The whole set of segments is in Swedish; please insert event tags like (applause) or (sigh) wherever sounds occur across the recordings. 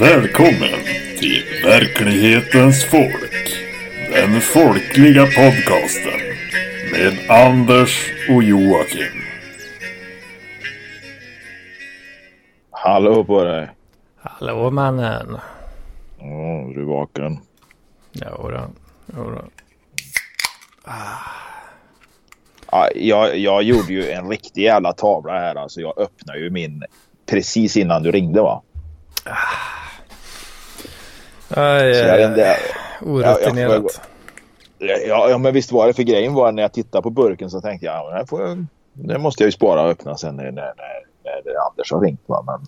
Välkommen till verklighetens folk. Den folkliga podcasten med Anders och Joakim. Hallå på dig. Hallå mannen. Ja, du är vaken. Jodå, jodå. Ja, jag, jag gjorde ju en riktig jävla tavla här. Alltså, jag öppnade ju min precis innan du ringde va? Aj, Så jag vet inte, orutinerat. ja, ja, men visst var det för grejen var när jag tittade på burken så tänkte jag ja, jag, det måste jag ju spara och öppna sen när, när, när, när Anders har ringt. Va? Men,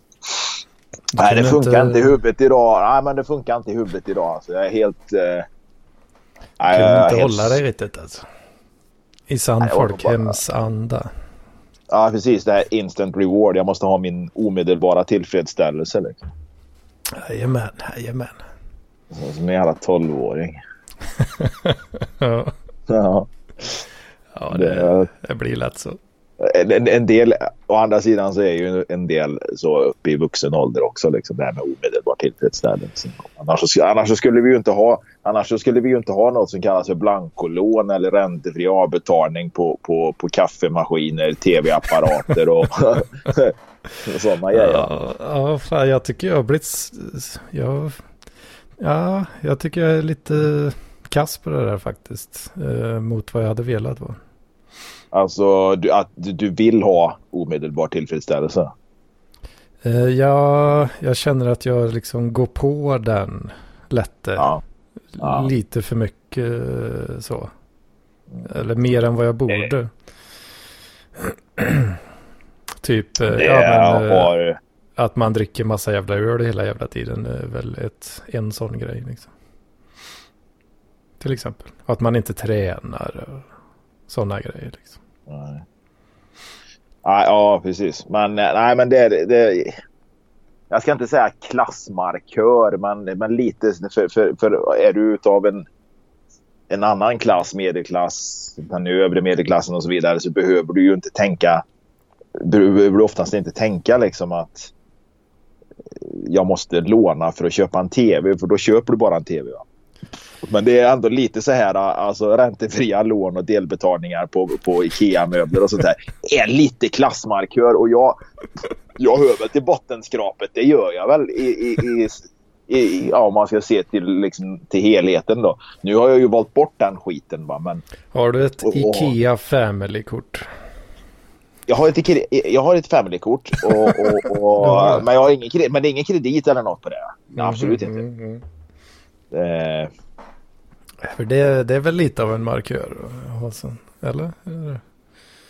nej, det funkar inte- inte i huvudet idag. Nej, men det funkar inte i huvudet idag. Alltså, jag är helt... Eh, jag Kunde är inte helt- hålla dig riktigt alltså. I sann jag folkhemsanda. Ja, precis. Det här instant reward. Jag måste ha min omedelbara tillfredsställelse. Liksom. Jajamän, jajamän. Som en jävla tolvåring. (laughs) Ja, Ja. ja Det det, blir lätt så. En, en del, å andra sidan så är ju en del så uppe i vuxen ålder också. Liksom, det här med omedelbar tillfredsställelse. Annars, så, annars, så skulle vi ju inte ha, annars så skulle vi ju inte ha något som kallas för blankolån eller räntefri avbetalning på, på, på kaffemaskiner, tv-apparater och, (laughs) och sådana grejer. Ja, ja fan, jag tycker jag har blivit... Jag, ja, jag tycker jag är lite kass på det där faktiskt. Eh, mot vad jag hade velat vara. Alltså du, att du, vill ha omedelbar tillfredsställelse. Eh, ja, jag känner att jag liksom går på den lätte. Ja. Ja. Lite för mycket eh, så. Eller mer än vad jag borde. (clears throat) typ eh, Det ja, men, eh, har att man dricker massa jävla öl hela jävla tiden är väl ett, en sån grej. Liksom. Till exempel. Och att man inte tränar och sådana grejer. Liksom. Nej. Ja, precis. Men, eh, nej, men det, det. Jag ska inte säga klassmarkör, men, men lite... För, för, för är du utav en, en annan klass, medelklass, den övre medelklassen och så vidare, så behöver du ju inte tänka... Du Behöver oftast inte tänka liksom att jag måste låna för att köpa en tv, för då köper du bara en tv. Va? Men det är ändå lite så här, alltså räntefria lån och delbetalningar på, på Ikea-möbler och sånt där. är lite klassmarkör och jag, jag hör väl till bottenskrapet. Det gör jag väl i, i, i, i, ja, om man ska se till, liksom, till helheten då. Nu har jag ju valt bort den skiten va, men Har du ett Och- och- Ikea Family-kort? Jag har ett, Ikea- jag har ett familykort och, och, och, (laughs) men, jag har ingen, kredit- men det är ingen kredit eller något på det. Absolut Mm, inte. mm, mm. Eh, För det, det är väl lite av en markör? Eller? Eller?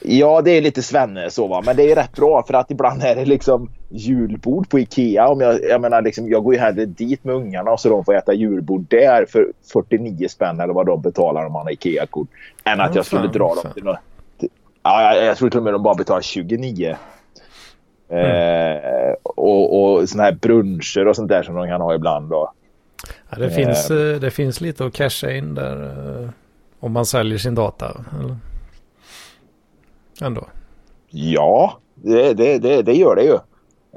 Ja, det är lite svenne så va. Men det är rätt bra för att ibland är det liksom julbord på Ikea. Om jag, jag menar liksom, jag går ju hellre dit med ungarna och så de får äta julbord där för 49 spänn eller vad de betalar om man har Ikea-kort. Än att Ja, jag skulle fan, dra dem fan. till något. Ja, jag, jag tror till och med de bara betalar 29. Eh, och, och såna här bruncher och sånt där som de kan ha ibland då. Ja, det, Eh. finns, eh, det finns lite att casha in där. eh, Om man säljer sin data. Eller? Ändå. Ja, det, det, det, det gör det ju.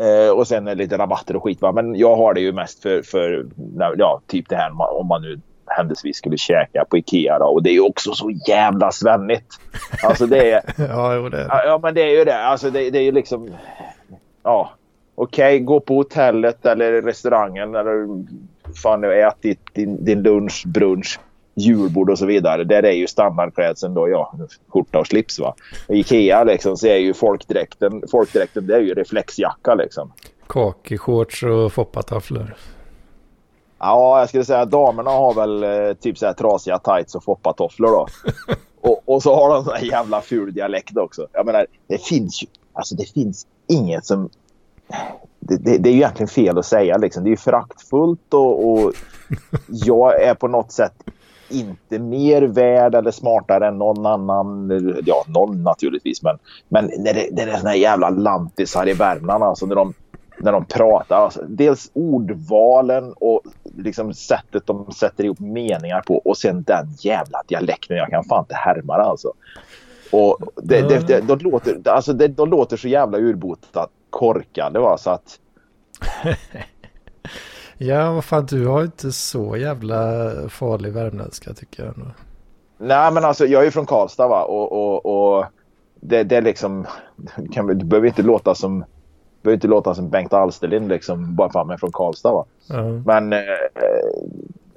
Eh, och sen lite rabatter och skit. Va? Men jag har det ju mest för, för ja, typ det här om man nu händelsevis skulle käka på Ikea. Då. Och det är ju också så jävla svennigt. Alltså det är, (laughs) Ja, jo, det är det. ja, men det är ju det. Alltså det, det är ju liksom, ja. Okej, gå på hotellet eller restaurangen eller fan ät ditt, din, din lunch, brunch, julbord och så vidare. Där är ju standardklädseln då, ja, skjorta och slips va. I Ikea liksom så är ju folkdräkten, folkdräkten det är ju reflexjacka liksom. Kakishorts och foppatofflor. Ja, jag skulle säga att damerna har väl eh, typ så här trasiga tights och foppatofflor då. (laughs) och, och så har de sån här jävla ful dialekt också. Jag menar, det finns ju, alltså det finns inget som... Det, det, det är ju egentligen fel att säga liksom. Det är ju föraktfullt och, och (laughs) jag är på något sätt inte mer värd eller smartare än någon annan. Ja, någon naturligtvis. Men, men när det, när det är såna här jävla lantisar i Värmland alltså. När de, när de pratar. Alltså, dels ordvalen och liksom sättet de sätter ihop meningar på. Och sen den jävla dialekten. Jag kan fan inte härma det alltså. Och det, det, det, de, låter, alltså det, de låter så jävla urbotat korkade va, så att (laughs) Ja, vad fan, du har inte så jävla farlig värmländska tycker jag. Nej, men alltså jag är ju från Karlstad va och, och, och det, det är liksom, (laughs) kan, du behöver inte låta som behöver inte låta som Bengt Alsterlind liksom bara för att man är från Karlstad va. Ja. Men eh,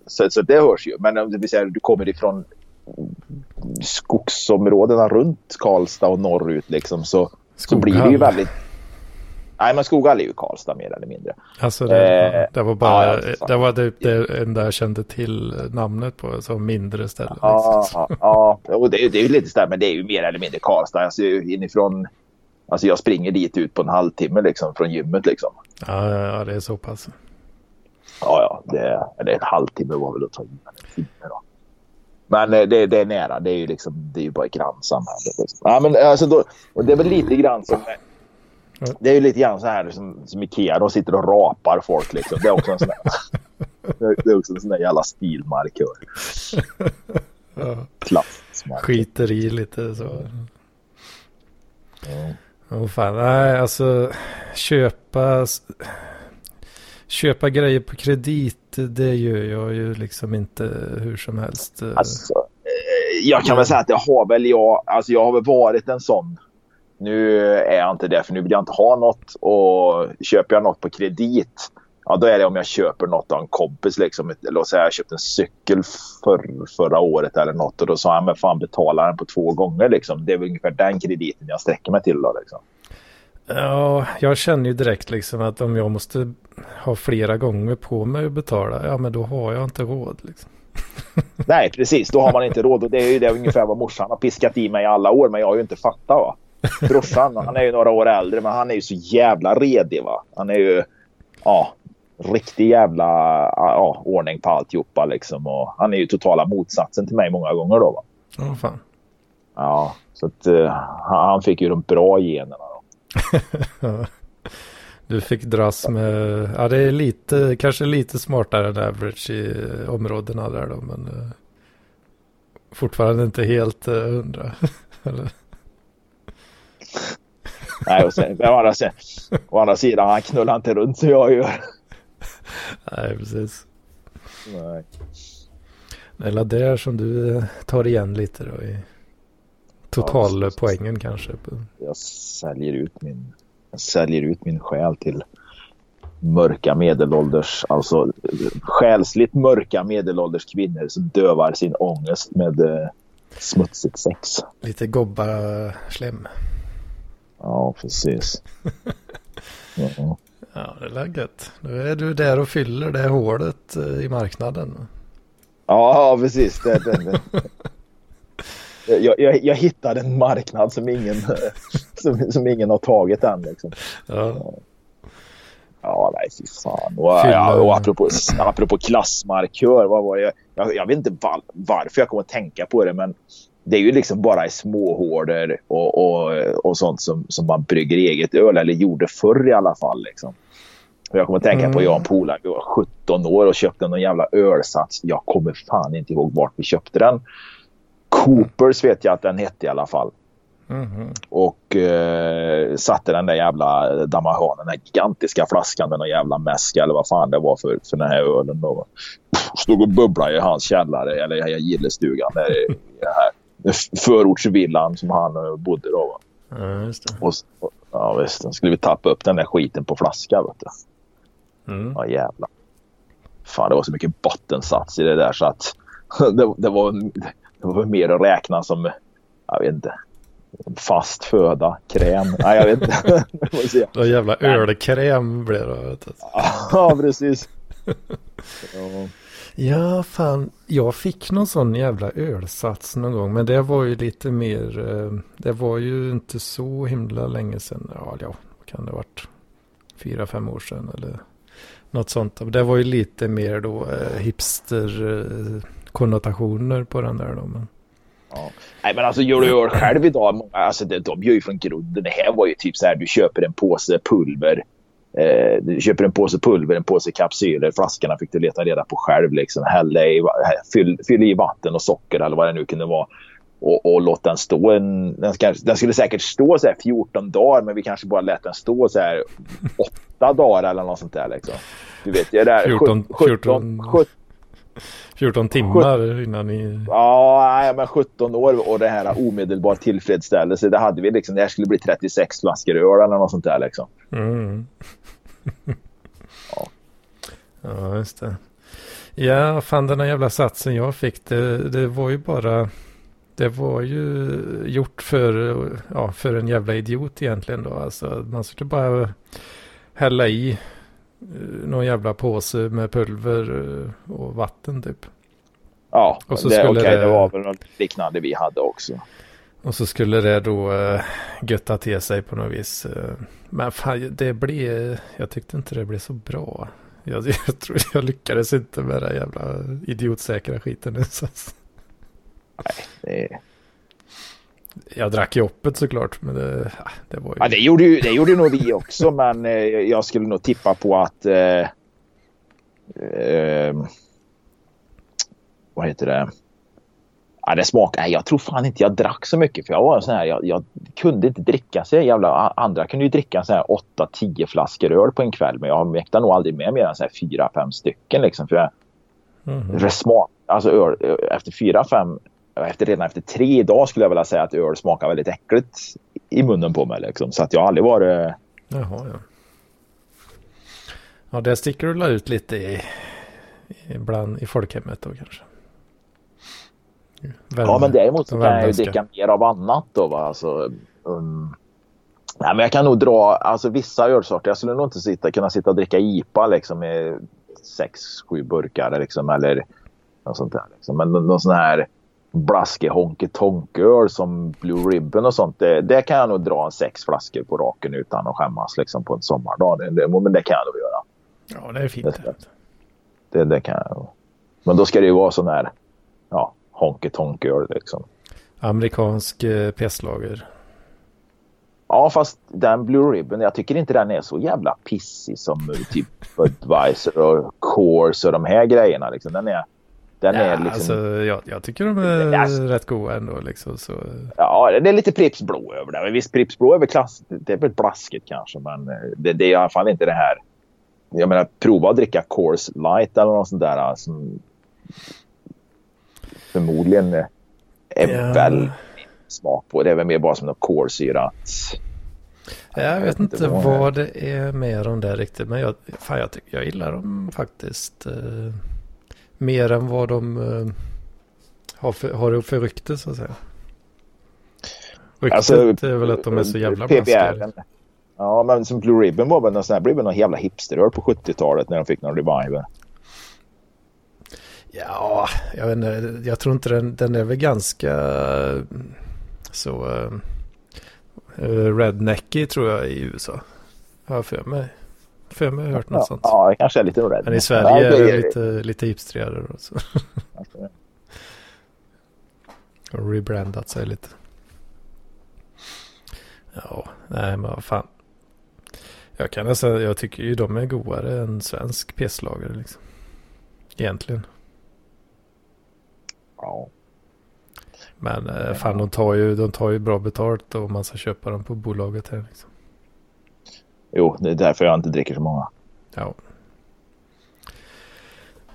så, så det hörs ju. Men om det vill säga du kommer ifrån skogsområdena runt Karlstad och norrut liksom så, så blir det ju väldigt Nej, men Skoghall är ju Karlstad mer eller mindre. Alltså det, Eh, det var bara, ja, det var det, det enda jag kände till namnet på, så mindre ställe. Ja, liksom. ja, ja. Och det, är- det är ju lite sådär, men det är ju mer eller mindre Karlstad. Alltså inifrån, alltså jag springer dit ut på en halvtimme liksom från gymmet liksom. Ja, ja, ja, det är så pass. Ja, ja, det, eller en halvtimme var väl att ta in en timme då. Men eh, det, det är nära, det är ju liksom, det är ju bara ett grannsamhälle. Liksom. Ja, men alltså då, och det är väl lite grann som, Ja. det är ju lite grann så här som, som Ikea, de sitter och rapar folk liksom. Det är också en sån där, (laughs) det är också en sån där jävla stilmarkör. (laughs) Ja. Skiter i lite så. Ja. Oh, fan, nej alltså köpa, köpa grejer på kredit, det gör jag ju liksom inte hur som helst. Alltså, eh, jag kan väl säga att det har väl jag, alltså jag har väl varit en sån. Nu är jag inte det för nu vill jag inte ha något och köper jag något på kredit. Ja, då är det om jag köper något av en kompis liksom. Låt säga jag köpte en cykel för, förra året eller något och då sa han men fan betala den på två gånger liksom. Det är väl ungefär den krediten jag sträcker mig till då liksom. Ja, jag känner ju direkt liksom att om jag måste ha flera gånger på mig att betala, ja men då har jag inte råd liksom. (laughs) Nej, precis. Då har man inte råd. Och det är ju det ungefär vad morsan har piskat i mig i alla år. Men jag har ju inte fattat. Va? Brorsan, han är ju några år äldre. Men han är ju så jävla redig. Va? Han är ju ja, riktig jävla ja, ordning på alltihopa. Liksom. Och han är ju totala motsatsen till mig många gånger. Då, va? Ja, fan. Ja, så att, uh, han fick ju de bra generna. Då. (laughs) Du fick dras med, ja det är lite, kanske lite smartare än average i områdena där då, men eh, fortfarande inte helt eh, hundra. (laughs) Nej, och sen, å, andra, sidan- å andra sidan, han knullar inte runt som jag gör. (laughs) Nej, precis. Nej. Det är där som du eh, tar igen lite då i totalpoängen kanske. jag säljer ut min, jag säljer ut min själ till mörka medelålders, alltså själsligt mörka medelålders kvinnor som dövar sin ångest med eh, smutsigt sex. Lite gobba slem. Ja, precis. (laughs) Ja. Ja, det är gött. Nu är du där och fyller det hålet eh, i marknaden. Ja, precis. Det, det, det. (laughs) Jag, jag, jag hittade en marknad som ingen, (laughs) som, som ingen har tagit än. Liksom. Ja, Ja, nej fy fan. Och, ja, och apropå, apropå klassmarkör, vad var det? Jag, jag vet inte var, varför jag kommer att tänka på det, men det är ju liksom bara i småhårder och, och, och sånt som, som man brygger eget öl, eller gjorde förr i alla fall. Liksom. Jag kommer att tänka på Mm. jag och en polare, vi var 17 år och köpte någon jävla ölsats. Jag kommer fan inte ihåg vart vi köpte den. Coopers vet jag att den hette i alla fall. Mhm. Och eh, satte den där jävla Damahan, den där gigantiska flaskan med någon jävla mäska eller vad fan det var för, för den här ölen. Då. Stod och bubblade i hans källare eller i gillestugan där i den här förortsvillan som han eh, bodde då. va. ja just det. Och, och, ja visst, då skulle vi tappa upp den där skiten på flaska. Vet du. Mm. Ja jävlar. Fan det var så mycket bottensats i det där så att (laughs) det, det, var, det var mer att räkna som, jag vet inte, fast föda, kräm. Nej jag vet inte. (laughs) Det var jävla ölkräm blev det. (laughs) ja precis. Ja. Ja, fan. Jag fick någon sån jävla ölsats någon gång. Men det var ju lite mer. eh, Det var ju inte så himla länge sedan. Ja, ja kan det ha varit? Fyra, fem år sedan eller något sånt. Det var ju lite mer då eh, hipster eh, konnotationer på den där då. Men... Ja. Nej men alltså gör du öl själv idag, många, alltså det, de gör ju från grunden. Det här var ju typ så här, du köper en påse pulver. Eh, du köper en påse pulver, en påse kapsyler. Flaskorna fick du leta reda på själv. Liksom. Häll, i, fyll, fyll i vatten och socker eller vad det nu kunde vara. Och, och låt den stå en... Den, ska, den skulle säkert stå så här 14 dagar men vi kanske bara lät den stå så här 8 dagar eller något sånt där. Liksom. Du vet, jag är där 14, 17, 14, 17 14 timmar innan ni... Ja, nej, men 17 år och det här omedelbar tillfredsställelse. Det hade vi liksom. Det här skulle bli 36 flaskor öl eller något sånt där liksom. Mm. Ja. Ja, just det. Ja, fan den här jävla satsen jag fick, det, det var ju bara... Det var ju gjort för, ja, för en jävla idiot egentligen då. Alltså man skulle bara hälla i någon jävla påse med pulver eh, och vatten typ. Ja, Och så det, skulle okej, det- det var väl något liknande vi hade också. Och så skulle det då äh, götta till sig på något vis. eh. men fan, det blev... Jag tyckte inte det blev så bra. Jag, (laughs) jag tror jag lyckades inte med den jävla idiotsäkra skiten. (laughs) Så. Det, Jag drack ju öppet såklart. Men det, ah, det var ju... ja, det, gjorde ju, det gjorde nog vi också, (laughs) men eh, jag skulle nog tippa på att... Eh, eh, vad heter det? Ja, det smakar... Nej, jag tror fan inte jag drack så mycket. För jag var sån här... Jag, jag kunde inte dricka så jävla... Andra kunde ju dricka så här 8-10 flaskor öl på en kväll. Men jag mäktade nog aldrig med mer än så här 4-5 stycken liksom. För jag, Mhm. det smak, alltså öl, efter fyra, fem, efter, redan efter tre idag skulle jag vilja säga att öl smakar väldigt äckligt i munnen på mig. Liksom. Så att jag har aldrig varit... Jaha, ja. Ja, det sticker du ut lite i, ibland i folkhemmet då kanske. Värme. Ja, men däremot så kan jag ju dricka mer av annat då. Va? Alltså, um, nej, men jag kan nog dra alltså, vissa ölsorter. Jag skulle nog inte sitta, kunna sitta och dricka IPA liksom, med sex, sju burkar liksom, eller något sånt där. Liksom. Men någon sån här blaskig honky tonk öl som Blue Ribbon och sånt. Det, det kan jag nog dra en sex flaskor på raken utan att skämmas liksom, på en sommardag. Det, det, men det kan jag nog göra. Ja, det är fint. Det- Det, kan jag. Men då ska det ju vara sån här ja, honky tonk öl liksom. Amerikansk eh, pesslager. Ja, fast den Blue Ribbon, jag tycker inte den är så jävla pissig som eh, typ (laughs) Budweiser och Coors och de här grejerna. Liksom. Den är, den Ja, är liksom... alltså, jag, jag tycker de är Alltså- rätt goda ändå. Liksom, så, Ja, det är lite Pripps Blå över det. Visst, Pripps Blå är väl klass... Det är väl blaskigt kanske, men eh, det, det är i alla fall inte det här... Jag menar, prova att dricka Coors Light eller något sånt där som förmodligen är Ja. väl smak på. Det är väl mer bara som något kolsyrat. jag vet inte vad- vad det är med dem där riktigt. Men jag, fan, jag, tycker, jag gillar dem faktiskt. Eh, mer än vad de eh, har, för, har för rykte så att säga. Ryktet Alltså, är väl att de är så jävla blaskiga. PBR. Ja, men som Blue Ribbon var väl någon sån här, blev väl någon jävla hipsteröl på 70-talet när de fick någon revival. Ja, jag vet inte. Jag tror inte den, den är väl ganska eh, så uh, rednecky tror jag i USA. Har jag för mig. För mig har jag hört något Ja, sånt. ja, det kanske är lite rädd. Men i Sverige är det lite, lite hipstrigare (laughs) och rebrandat sig lite. Ja, nej men vad fan. Jag kan nästan, jag tycker ju de är godare än svensk pesslagare liksom. Egentligen. Ja. Men eh, fan de tar, ju, de tar ju bra betalt och man ska köpa dem på bolaget här liksom. Jo, det är därför jag inte dricker så många. Ja.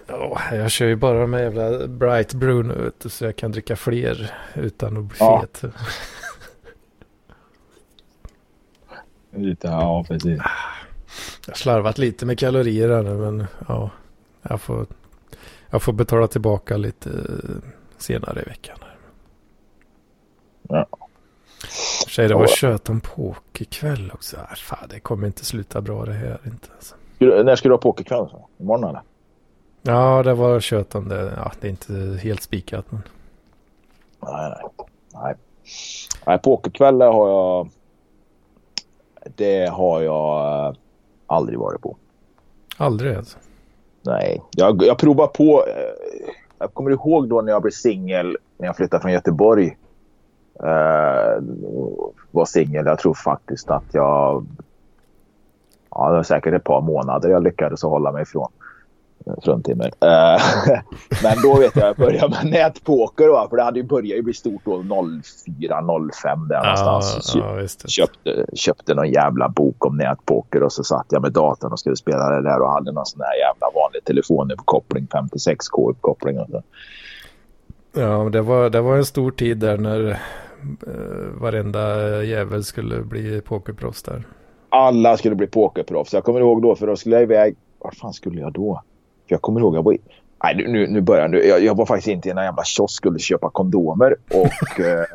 Ja, jag kör ju bara de här jävla Bright Brew vet du, så jag kan dricka fler utan att bli Ja. fet. Ja, precis. Jag har slarvat lite med kalorier här nu men ja. Jag får, jag får betala tillbaka lite senare i veckan. Ja. Sig det var kött om pokerkväll också. Äh, fan, det kommer inte sluta bra det här inte. Alltså. När ska du ha pokerkväll? Imorgon eller? Ja, det var kött om det. Ja, det är inte helt spikat men. Nej, nej. Nej, nej pokerkväll har jag... Det har jag eh, aldrig varit på. Aldrig alltså. Nej, jag, jag provar på. eh, Jag kommer ihåg då när jag blev singel när jag flyttade från Göteborg. Uh, var singel. Jag tror faktiskt att jag... Ja, det var säkert ett par månader jag lyckades hålla mig ifrån. fruntimmer. Uh, (laughs) men då vet jag, jag började med nätpoker då, för det hade ju börjat bli stort då 04, 05 där Ja, någonstans. ja, visst. köpte, köpte någon jävla bok om nätpoker och så satt jag med datorn och skulle spela det där och hade någon sån här jävla vanlig telefonuppkoppling, 56k-uppkoppling och så. Ja, det var, det var en stor tid där när eh, varenda jävel skulle bli pokerproffs där. Alla skulle bli pokerproffs. Jag kommer ihåg då, för då skulle jag iväg. Var fan skulle jag då? För jag kommer ihåg, jag var i... Nej, nu- nu, nu börjar jag. Jag, jag var faktiskt inte i en jävla kiosk skulle köpa kondomer. Och... (laughs) eh,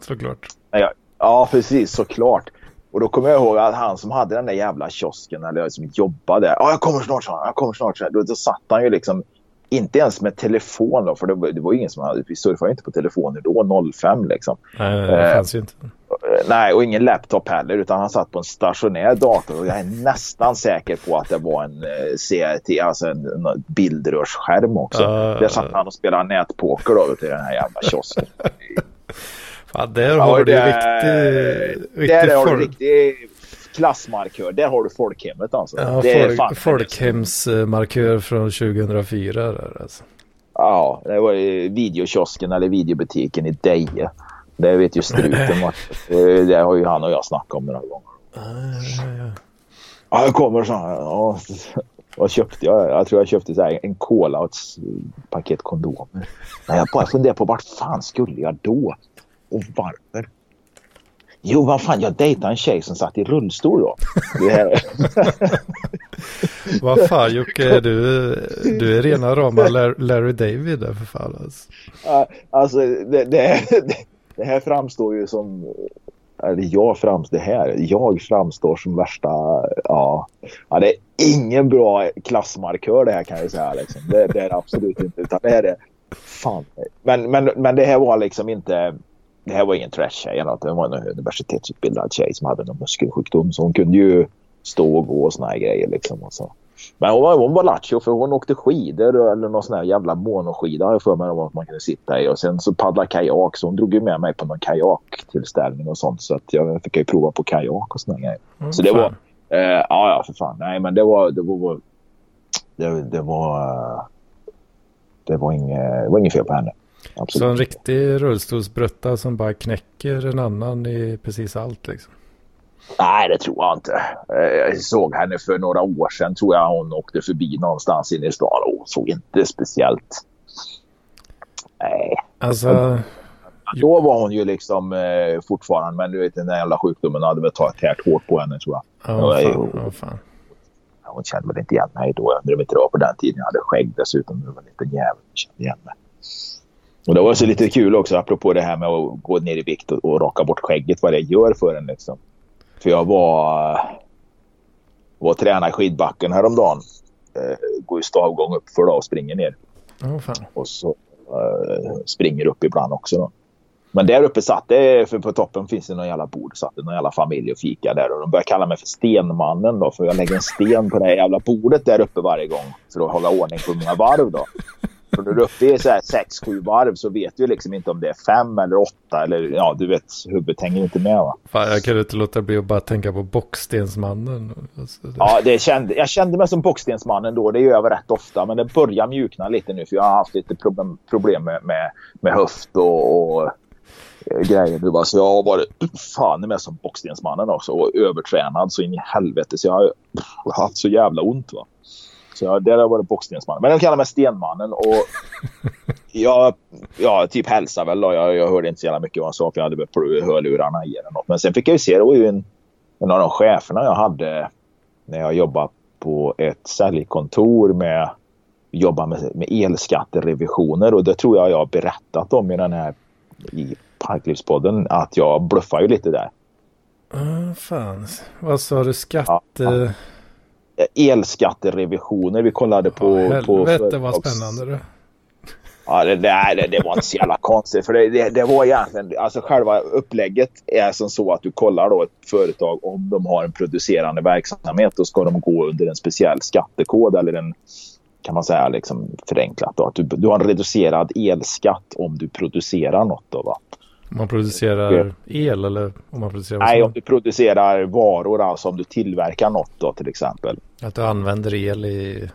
Såklart. Nej, jag- Ja, precis. Såklart. Och då kommer jag ihåg att han som hade den där jävla kiosken, eller som jobbade. Ja, jag kommer snart, han. Jag kommer snart. Så. Då, då satt han ju liksom, inte ens med telefon då, för det, var- det var ingen som hade, vi surfade inte på telefoner då, 05 liksom. Nej, det Eh, fanns ju inte. Nej, och ingen laptop heller, utan han satt på en stationär dator och jag är nästan säker på att det var en eh, CRT, alltså en, en bildrörsskärm också. Ja. Där satt han och spelade nätpoker då till den här jävla kiosken. (laughs) Fan, där Ja, har du det- riktig, riktig Där har du riktig klassmarkör. Där har du folkhemmet alltså. Ja, det är fan- folkhemsmarkör från 2004 där alltså. Ja, det var ju videokiosken eller videobutiken i Deje. Det vet ju struten (laughs) vad. Eh, Det har ju han och jag snackat om några gånger. Ja, ja, ja. Ja, jag kommer så här. Ja, vad köpte jag? Jag tror jag köpte så här en cola och ett paket kondomer. Men jag bara funderar på vart fan skulle jag då? Och varför? Jo, vad fan, jag dejtade en tjej som satt i rullstol då. (laughs) Vad fan Jocke, är du, du är rena rama Lar- Larry David där för fan alltså. Alltså det, det, det här framstår ju som... Eller jag framstår, det här, jag framstår som värsta... Ja, ja, det är ingen bra klassmarkör det här kan jag säga. Liksom. Det, det är det absolut inte. Utan det här är... Fan. Men, men, men det här var liksom inte... Det här var ingen trash-tjej eller något. Det var en universitetsutbildad tjej som hade någon muskelsjukdom. Så hon kunde ju stå och gå och såna här grejer liksom. Och så. Men hon var, hon var lattjo för hon åkte skidor eller någon sån här jävla monoskida har jag för mig att man kunde sitta i. Och sen så paddla kajak så hon drog ju med mig på någon kajaktillställning och sånt. Så att jag fick ju prova på kajak och såna här grejer. Mm, Så det fan. var- Eh, ja, ja, för fan. Nej, men det var... Det var, det, det var, det var, inget, det var inget fel på henne. Så Absolut. en riktig rullstolsbrötta som bara knäcker en annan i precis allt liksom. Nej, det tror jag inte. Eh, Jag såg henne för några år sedan. Tror jag hon åkte förbi någonstans inne i stan och såg inte speciellt... Nej. Alltså, Då var hon ju liksom eh, fortfarande, men du vet den där jävla sjukdomen hade väl tagit tärt hårt på henne tror jag. ja, Ja, fan, ja, fan. Hon kände väl inte igen mig då. Jag undrar inte det var på den tiden jag hade skägg dessutom. Det var en liten jävel som kände igen mig. Och det var så lite kul också apropå det här med att gå ner i vikt och, och raka bort skägget. Vad det gör för en liksom. För jag var, var och tränade i skidbacken häromdagen. Eh, går ju stavgång upp för då och springer ner. Fan. Och så eh, springer upp ibland också då. Men där uppe satt det, för på toppen finns det någon jävla bord. Satt det någon jävla familj och fika där. Och de började kalla mig för Stenmannen då. För jag lägger en sten på det här jävla bordet där uppe varje gång. För att hålla ordning på mina varv då. För när du är uppe i så här 6-7 varv så vet du liksom inte om det är fem eller åtta. Eller ja, du vet, huvudet hänger inte med va. fan. Jag kan inte låta bli att bara tänka på Bockstensmannen. Alltså, det- Ja, det kände, jag kände mig som Bockstensmannen då. Det gör jag rätt ofta. Men det börjar mjukna lite nu. För jag har haft lite problem, problem med, med, med höft och, och eh, grejer. Var, så jag har varit fan med som Bockstensmannen också. Och övertränad så in i helvete. Så jag har pff, haft så jävla ont. Va? Så jag, där har jag varit Bockstensmannen. Men de kallar mig Stenmannen. Och jag, jag typ hälsade väl. Då. Jag, jag hörde inte så jävla mycket vad han sa. För jag hade väl hörlurarna i eller något. Men sen fick jag ju se. Det var ju en, en av de cheferna jag hade när jag jobbade på ett säljkontor med jobba med, med elskatterevisioner och det tror jag jag har berättat om i den här i Parklivspodden att jag bluffar ju lite där. Ah, fan. Vad sa du? Skatte... Elskatterevisioner, vi kollade på... Ja, på helvete vad spännande du. Ja, det, det, det, det var inte så jävla konstigt. För det, det, det var egentligen, alltså själva upplägget är som så att du kollar då ett företag om de har en producerande verksamhet. Då ska de gå under en speciell skattekod eller en, kan man säga liksom förenklat då. Att du, du har en reducerad elskatt om du producerar något då va. Om man producerar el eller om man producerar Nej, om du producerar varor, alltså om du tillverkar något då till exempel. Att du använder el i...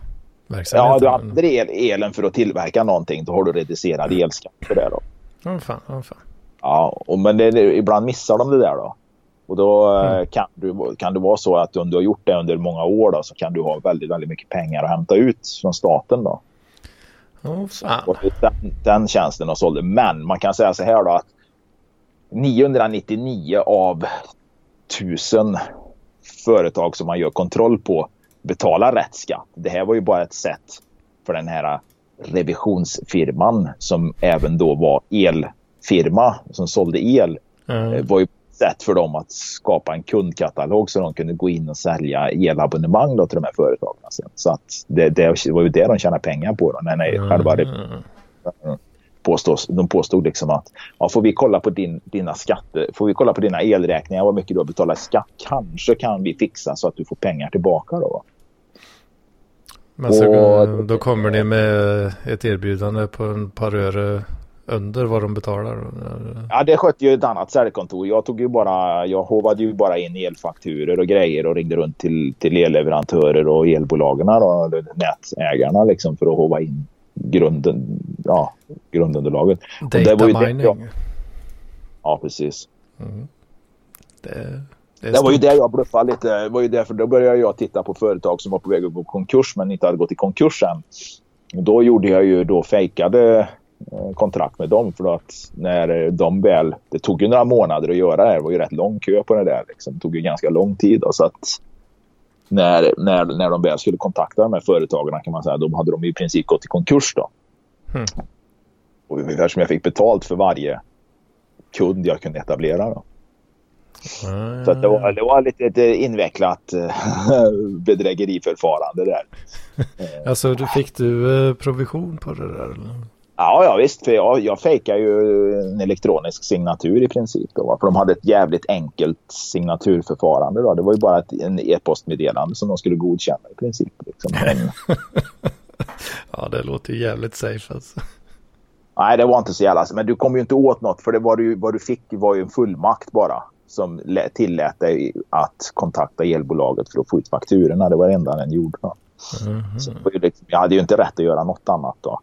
verksamheten? Ja, du använder el, elen för att tillverka någonting. Då har du reducerad elskatt för det då. Ja, fan. Ja, fan. Ja, och, men det, ibland missar de det där då. Och då eh, Mm. kan, du, kan det vara så att om du har gjort det under många år då, så kan du ha väldigt, väldigt mycket pengar att hämta ut från staten då. Ja, fan. Och den, den tjänsten de sålde. Men man kan säga så här då att 999 av 1000 företag som man gör kontroll på betalar rätt skatt. Det här var ju bara ett sätt för den här revisionsfirman som även då var elfirma som sålde el. Det var ju ett sätt för dem att skapa en kundkatalog så de kunde gå in och sälja elabonnemang då till de här företagen. Sen. Så att det, det var ju det de tjänade pengar på. Då, när nej, själva Mm. Påstås, de påstod liksom att ja, får vi kolla på din, dina skatter, får vi kolla på dina elräkningar, vad mycket du har betalat i skatt, kanske kan vi fixa så att du får pengar tillbaka då. Men så, Och- då kommer ni med ett erbjudande på en par öre under vad de betalar. Ja, det skötte ju ett annat säljkontor. Jag tog ju bara, jag hovade ju bara in elfakturer och grejer och ringde runt till, till elleverantörer och elbolagen eller nätägarna liksom för att hova in grunden, ja, grundunderlaget. det var Data ju det mining. jag- Ja, precis. Det, det, är Det var ju det jag bluffade lite. Det var ju därför då började jag titta på företag som var på väg att gå i konkurs men inte hade gått i konkurs än. Och då gjorde jag ju då fejkade eh, kontrakt med dem för att när de väl... Det tog ju några månader att göra det här. Det var ju rätt lång kö på det där. Liksom. Det tog ju ganska lång tid. Då, så att när, när, när de väl skulle kontakta de här företagen kan man säga, då hade de i princip gått i konkurs då. Hmm. Och eftersom jag fick betalt för varje kund jag kunde etablera då. Så att det, var, det var lite ett invecklat eh, (laughs) bedrägeriförfarande där. (laughs) Alltså fick du eh, provision på det där? Eller? Ja, ja visst. För jag, jag fejkar ju en elektronisk signatur i princip. Då, för de hade ett jävligt enkelt signaturförfarande. Då. Det var ju bara ett, e-postmeddelande som de skulle godkänna i princip. Liksom. (laughs) Ja, det låter ju jävligt safe alltså. nej, det var inte så jävla... Men du kom ju inte åt något. För det var du, vad du fick var ju en fullmakt bara. Som lä- tillät dig att kontakta elbolaget för att få ut fakturorna. Det var det enda den gjorde. Då. Mhm. Så liksom, jag hade ju inte rätt att göra något annat då.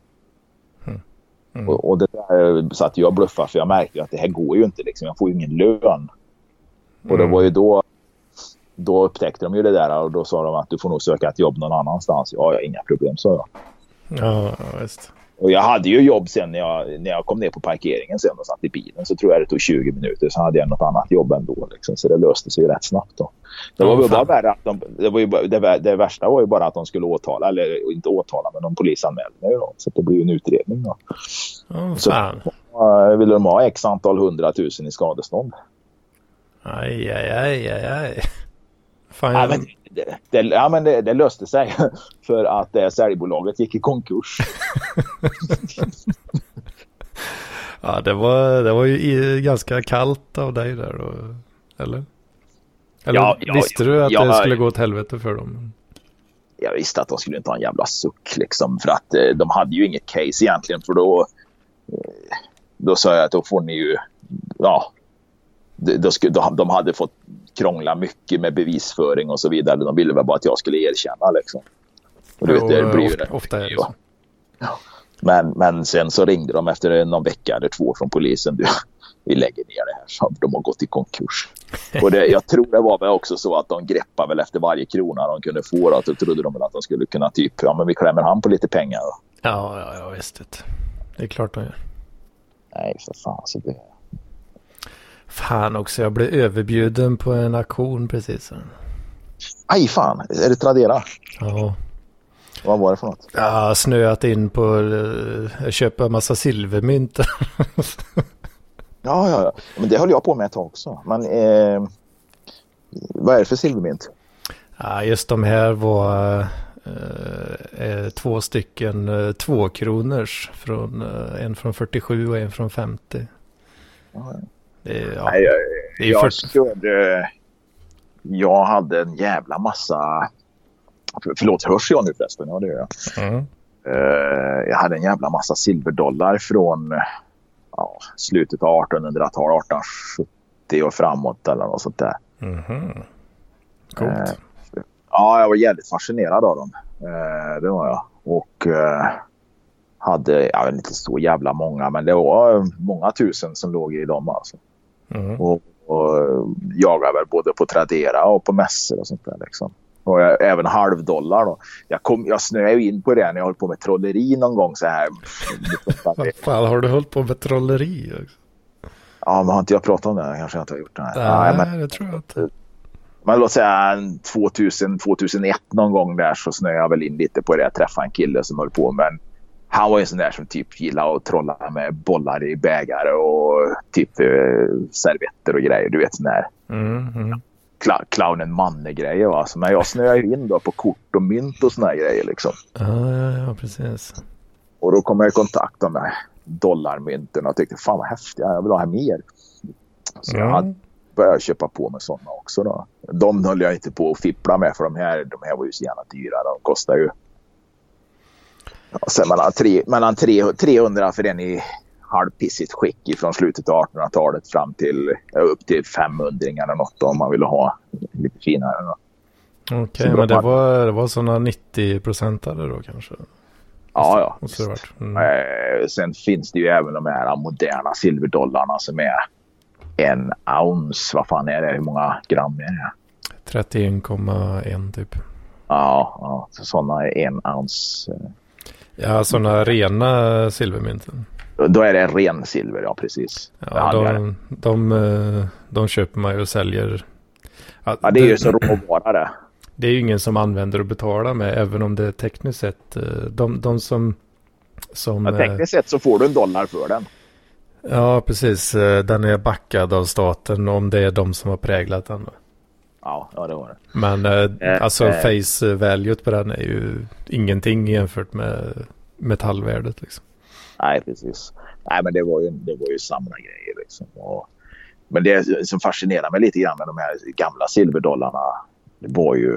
Mm. Och, och det där så att jag bluffar för jag märkte att det här går ju inte. Liksom. Jag får ju ingen lön. Och det Mm. var ju då, då upptäckte de ju det där och då sa de att du får nog söka ett jobb någon annanstans. Ja, har inga problem, sa jag. Ja, ja, visst. Och jag hade ju jobb sen när jag, när jag kom ner på parkeringen sen och satt i bilen. Så tror jag det tog 20 minuter. Så hade jag något annat jobb ändå. Liksom. Så det löste sig ju rätt snabbt då. Det var väl bara värre att de, det, var ju, det, vär- det värsta var ju bara att de skulle åtala. Eller inte åtala, men de polisanmälde mig. Så det blev ju en utredning då. Ja, Så- fan. Uh, ville de ha x antal hundratusen i skadestånd? Aj, aj, aj, aj, aj. Fan, Ja, jag, men, det, det, ja, men det, det löste sig (laughs) för att det säljbolaget gick i konkurs. (laughs) ja, det, var, det var ju ganska kallt av dig där då. Eller? Eller Ja, ja, visste du att ja, det skulle gå åt helvete för dem? Jag visste att de skulle inte ha en jävla suck liksom för att eh, de hade ju inget case egentligen för då eh, då sa jag att då får ni ju ja då de, de hade fått krångla mycket med bevisföring och så vidare. De ville väl bara att jag skulle erkänna liksom. Och du vet, det blir ju ofta, det. ofta så. Men, men sen så ringde de efter någon vecka eller två från polisen. Du, vi lägger ner det här. Så de har gått i konkurs. Och det, jag tror det var väl också så att de greppade väl efter varje krona de kunde få. Då, så trodde de väl att de skulle kunna typ, ja men vi klämmer han på lite pengar. Då. Ja, ja, ja, visst. Det. det är klart de gör. Nej, för fan. Så det... Fan också, jag blev överbjuden på en auktion precis. Aj fan, är det Tradera? Ja, Vad var det för något? har snöat in på uh, köpa massa silvermynt. (laughs) Ja, ja, ja. Men det höll jag på med ett tag också. Men eh, vad är det för silvermynt? ja, just de här var eh, eh, två stycken uh, tvåkronors. Från, eh, en från 47 och en från 50. Ja, Det är, ja, Nej, jag, det är jag, 40 körde, jag hade en jävla massa... För, förlåt, hörs jag nu förresten? Ja, det gör jag. Mm. Eh, jag hade en jävla massa silverdollar från ja, slutet av 1800-talet, 1870 och framåt eller något sånt där. Mhm. Coolt. Eh, Ja, jag var jävligt fascinerad av dem. Eh, det var jag. Och uh, hade, jag vet inte så jävla många, men det var många tusen som låg i dem alltså. Mm. Och, och jagade väl både på Tradera och på mässor och sånt där liksom. Och jag, även halvdollar då. Jag, kom, jag snöade in på det när jag höll på med trolleri någon gång så här. (laughs) Vad fan har du hållit på med trolleri? Ja, men har inte jag pratat om det? Kanske jag inte har gjort det. Nej, Nej men, det tror jag inte. Men låt säga 2000, 2001 någon gång där så snöade jag väl in lite på det. Jag träffade en kille som höll på med en han var ju en sån där som typ gillade att trolla med bollar i bägare och typ eh, servetter och grejer. Du vet sån där. Mm, mm. Cl clownen Manne-grejer. Va? Så, men jag snöade ju in då på kort och mynt och såna grejer liksom. Ja, ja, ja, precis. Och då kom jag i kontakt med dollarmynten och tyckte fan vad häftiga, jag vill ha mer. Så mm. jag började köpa på mig sådana också då. De höll jag inte på att fippla med för de här, de här var ju så gärna dyra. De kostar ju sen mellan, tre, mellan tre, 300 för den i halvpissigt skick från slutet av 1800-talet fram till upp till 500 eller något om man ville ha lite finare. Okej, okay, men det var, det var sådana 90-procentare då kanske? Ja, ja. Mm. eh, sen finns det ju även de här moderna silverdollarna som är en ounce. Vad fan är det? Hur många gram är det? 31,1 typ. Ja, ja så sådana är en ounce. Eh. Ja, sådana rena silvermynten. Då är det ren silver, ja precis. Ja, de, de, eh, de, köper man ju och säljer. Ja, det är ju så råvara det. Det är ju ingen som använder och betalar med, även om det är tekniskt sett. Eh, de, de som... som ja, tekniskt sett så får du en dollar för den. Ja, precis. Eh, den är backad av staten om det är de som har präglat den. Ja, ja det var det. Men eh, alltså eh, face value på den är ju ingenting jämfört med metallvärdet liksom. Nej, precis. Nej, men det var ju, det var ju samma grejer liksom. Och, men det som fascinerar mig lite grann med de här gamla silverdollarna det var ju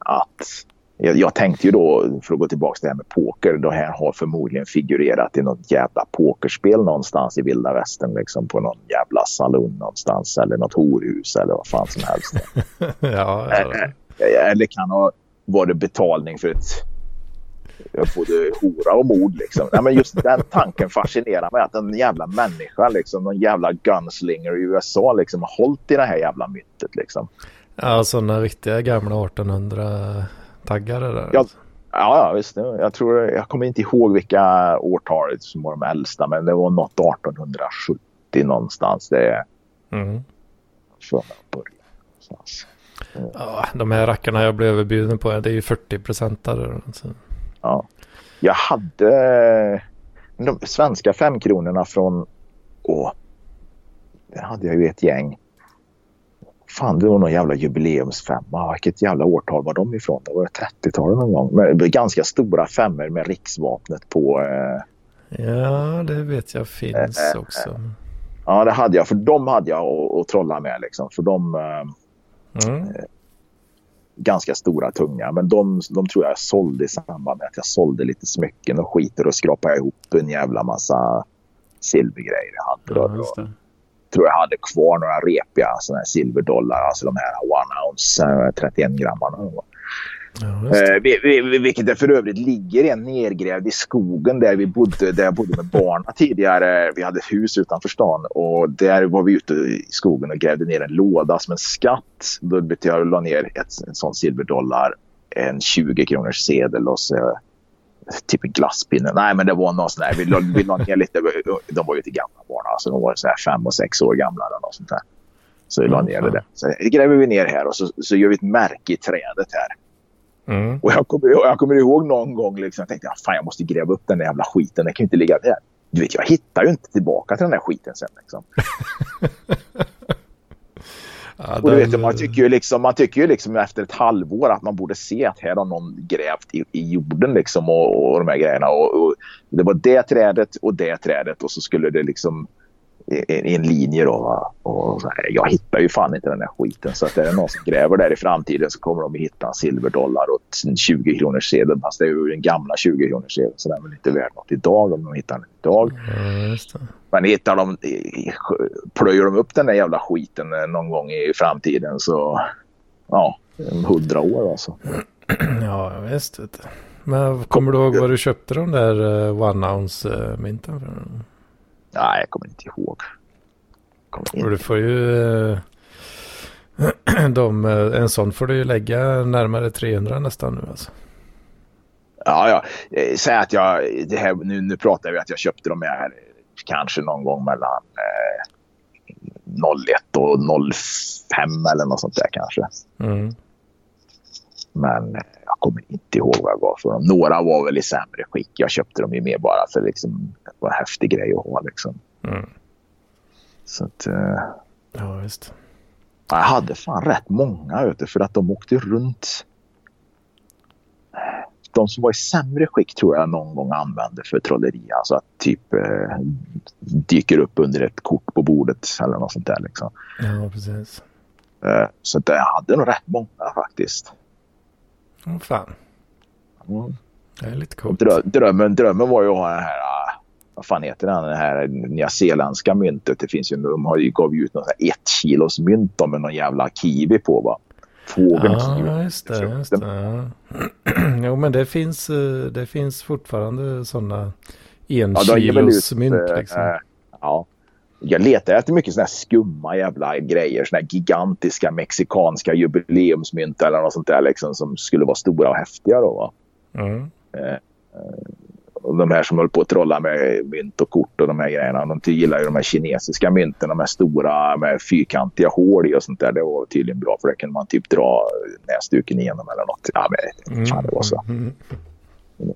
att jag, jag, tänkte ju då, för att gå tillbaka till det här med poker, det här har förmodligen figurerat i något jävla pokerspel någonstans i vilda västern, liksom på någon jävla saloon någonstans eller något horhus eller vad fan som helst. (laughs) ja, Eller kan ha varit betalning för ett både hora och mord. Liksom. Ja, men just den tanken fascinerar mig. Att en jävla människa, liksom, någon jävla gunslinger i USA liksom, har hållit i det här jävla myntet. Liksom. Ja, sådana riktiga gamla 1800-taggare där. Ja, ja, ja, visst. Jag, tror, jag kommer inte ihåg vilka årtal som var de äldsta, men det var något 1870 någonstans. Det mm. för Ja, de här rackarna jag blev överbjuden på, det är ju 40 procentare. Ja. Jag hade de svenska femkronorna från... Åh, det hade jag ju ett gäng. Fan, det var någon jävla jubileumsfemma. Vilket jävla årtal var de ifrån? Det var 30-talet någon gång. Men ganska stora femmor med riksvapnet på. Eh... Ja, det vet jag finns eh, också. Ja, det hade jag. För de hade jag att trolla med. Liksom. För de... Eh, mm. ganska stora, tunga. Men de, de tror jag sålde i samband med att jag sålde lite smycken och skiter och skrapade ihop en jävla massa silvergrejer jag hade. Ja, tror jag hade kvar några repiga såna här silverdollar, alltså de här one ounce 31 grammarna. Ja, eh, vilket det för övrigt ligger en nergrävd i skogen där vi bodde, där jag bodde med barnen (laughs) tidigare. Vi hade ett hus utanför stan och där var vi ute i skogen och grävde ner en låda som en skatt. Då jag la ner ett, en sån silverdollar, en 20 kronors sedel och så typ en glasspinne. Nej, men det var någon sån där. Vi, vi la ner lite. De var ju till gamla barn. Alltså, de var så här fem och sex år gamla eller något sånt där. Så vi la ner det där. Så gräver vi ner här och så, så gör vi ett märke i trädet här. Mm. Och jag kommer, jag kommer ihåg någon gång liksom, jag tänkte fan jag måste gräva upp den där jävla skiten. Den kan ju inte ligga där. Du vet, jag hittar ju inte tillbaka till den där skiten sen. Liksom. (laughs) Ja, och du vet, man, tycker ju liksom, man tycker ju liksom efter ett halvår att man borde se att här har någon grävt i, i jorden liksom och, och de här grejerna. Och, och, det var det trädet och det trädet och så skulle det liksom i en linje då. Och jag hittar ju fan inte den där skiten. Så att är det någon som gräver där i framtiden så kommer de att hitta en silverdollar och en 20 kronors sedel. Fast det är ju den gamla 20 kronors sedeln så den är väl inte värd något idag om de hittar den idag. Ja, Men hittar de, plöjer de upp den där jävla skiten någon gång i framtiden så ja, hundra år alltså. (clears throat) Ja visst. Men kommer du ihåg vad du köpte de där uh, one ounce uh, mynten för? Nej, jag kommer inte ihåg. Kommer inte. Och du får ju... Uh, (clears throat) de, en sån får du ju lägga närmare 300 nästan nu alltså. Ja, ja. Säg att jag... Det här, nu, nu pratar vi att jag köpte de här kanske någon gång mellan eh, 01 och 05 eller något sånt där kanske. Mm. Men jag kommer inte ihåg vad jag var för dem. Några var väl i sämre skick. Jag köpte dem ju mer bara för liksom, det var en häftig grej att ha. Liksom. Mm. Så att... Uh, ja, visst. Jag hade fan rätt många ute för att de åkte runt. De som var i sämre skick tror jag någon gång använde för trolleri. Alltså att typ eh, dyker upp under ett kort på bordet eller något sånt där. Liksom. Ja, precis. Eh, så att jag hade nog rätt många faktiskt. Åh oh, fan. Mm. Det är lite coolt. Drö drömmen, drömmen var ju att ha den här, ah, vad fan heter den, det här nyzeeländska myntet. Det finns ju, de har ju gav ut något ett kilos mynt med någon jävla kiwi på va. Fågeln ja, kiwi. Ja, just det. Just det. (clears throat) jo, men det finns, eh, det finns fortfarande sådana en ja, kilos mynt eh, liksom. Äh, ja. Jag letar efter mycket sådana här skumma jävla grejer. Sådana här gigantiska mexikanska jubileumsmynt eller något sånt där liksom som skulle vara stora och häftiga då va. Mm. Eh, och de här som håller på att trolla med mynt och kort och de här grejerna. De gillar ju de här kinesiska mynten. De här stora med fyrkantiga hål i och sånt där. Det var tydligen bra för det kunde man typ dra näsduken igenom eller något. Ja, men fan det var så. Mm. Mm.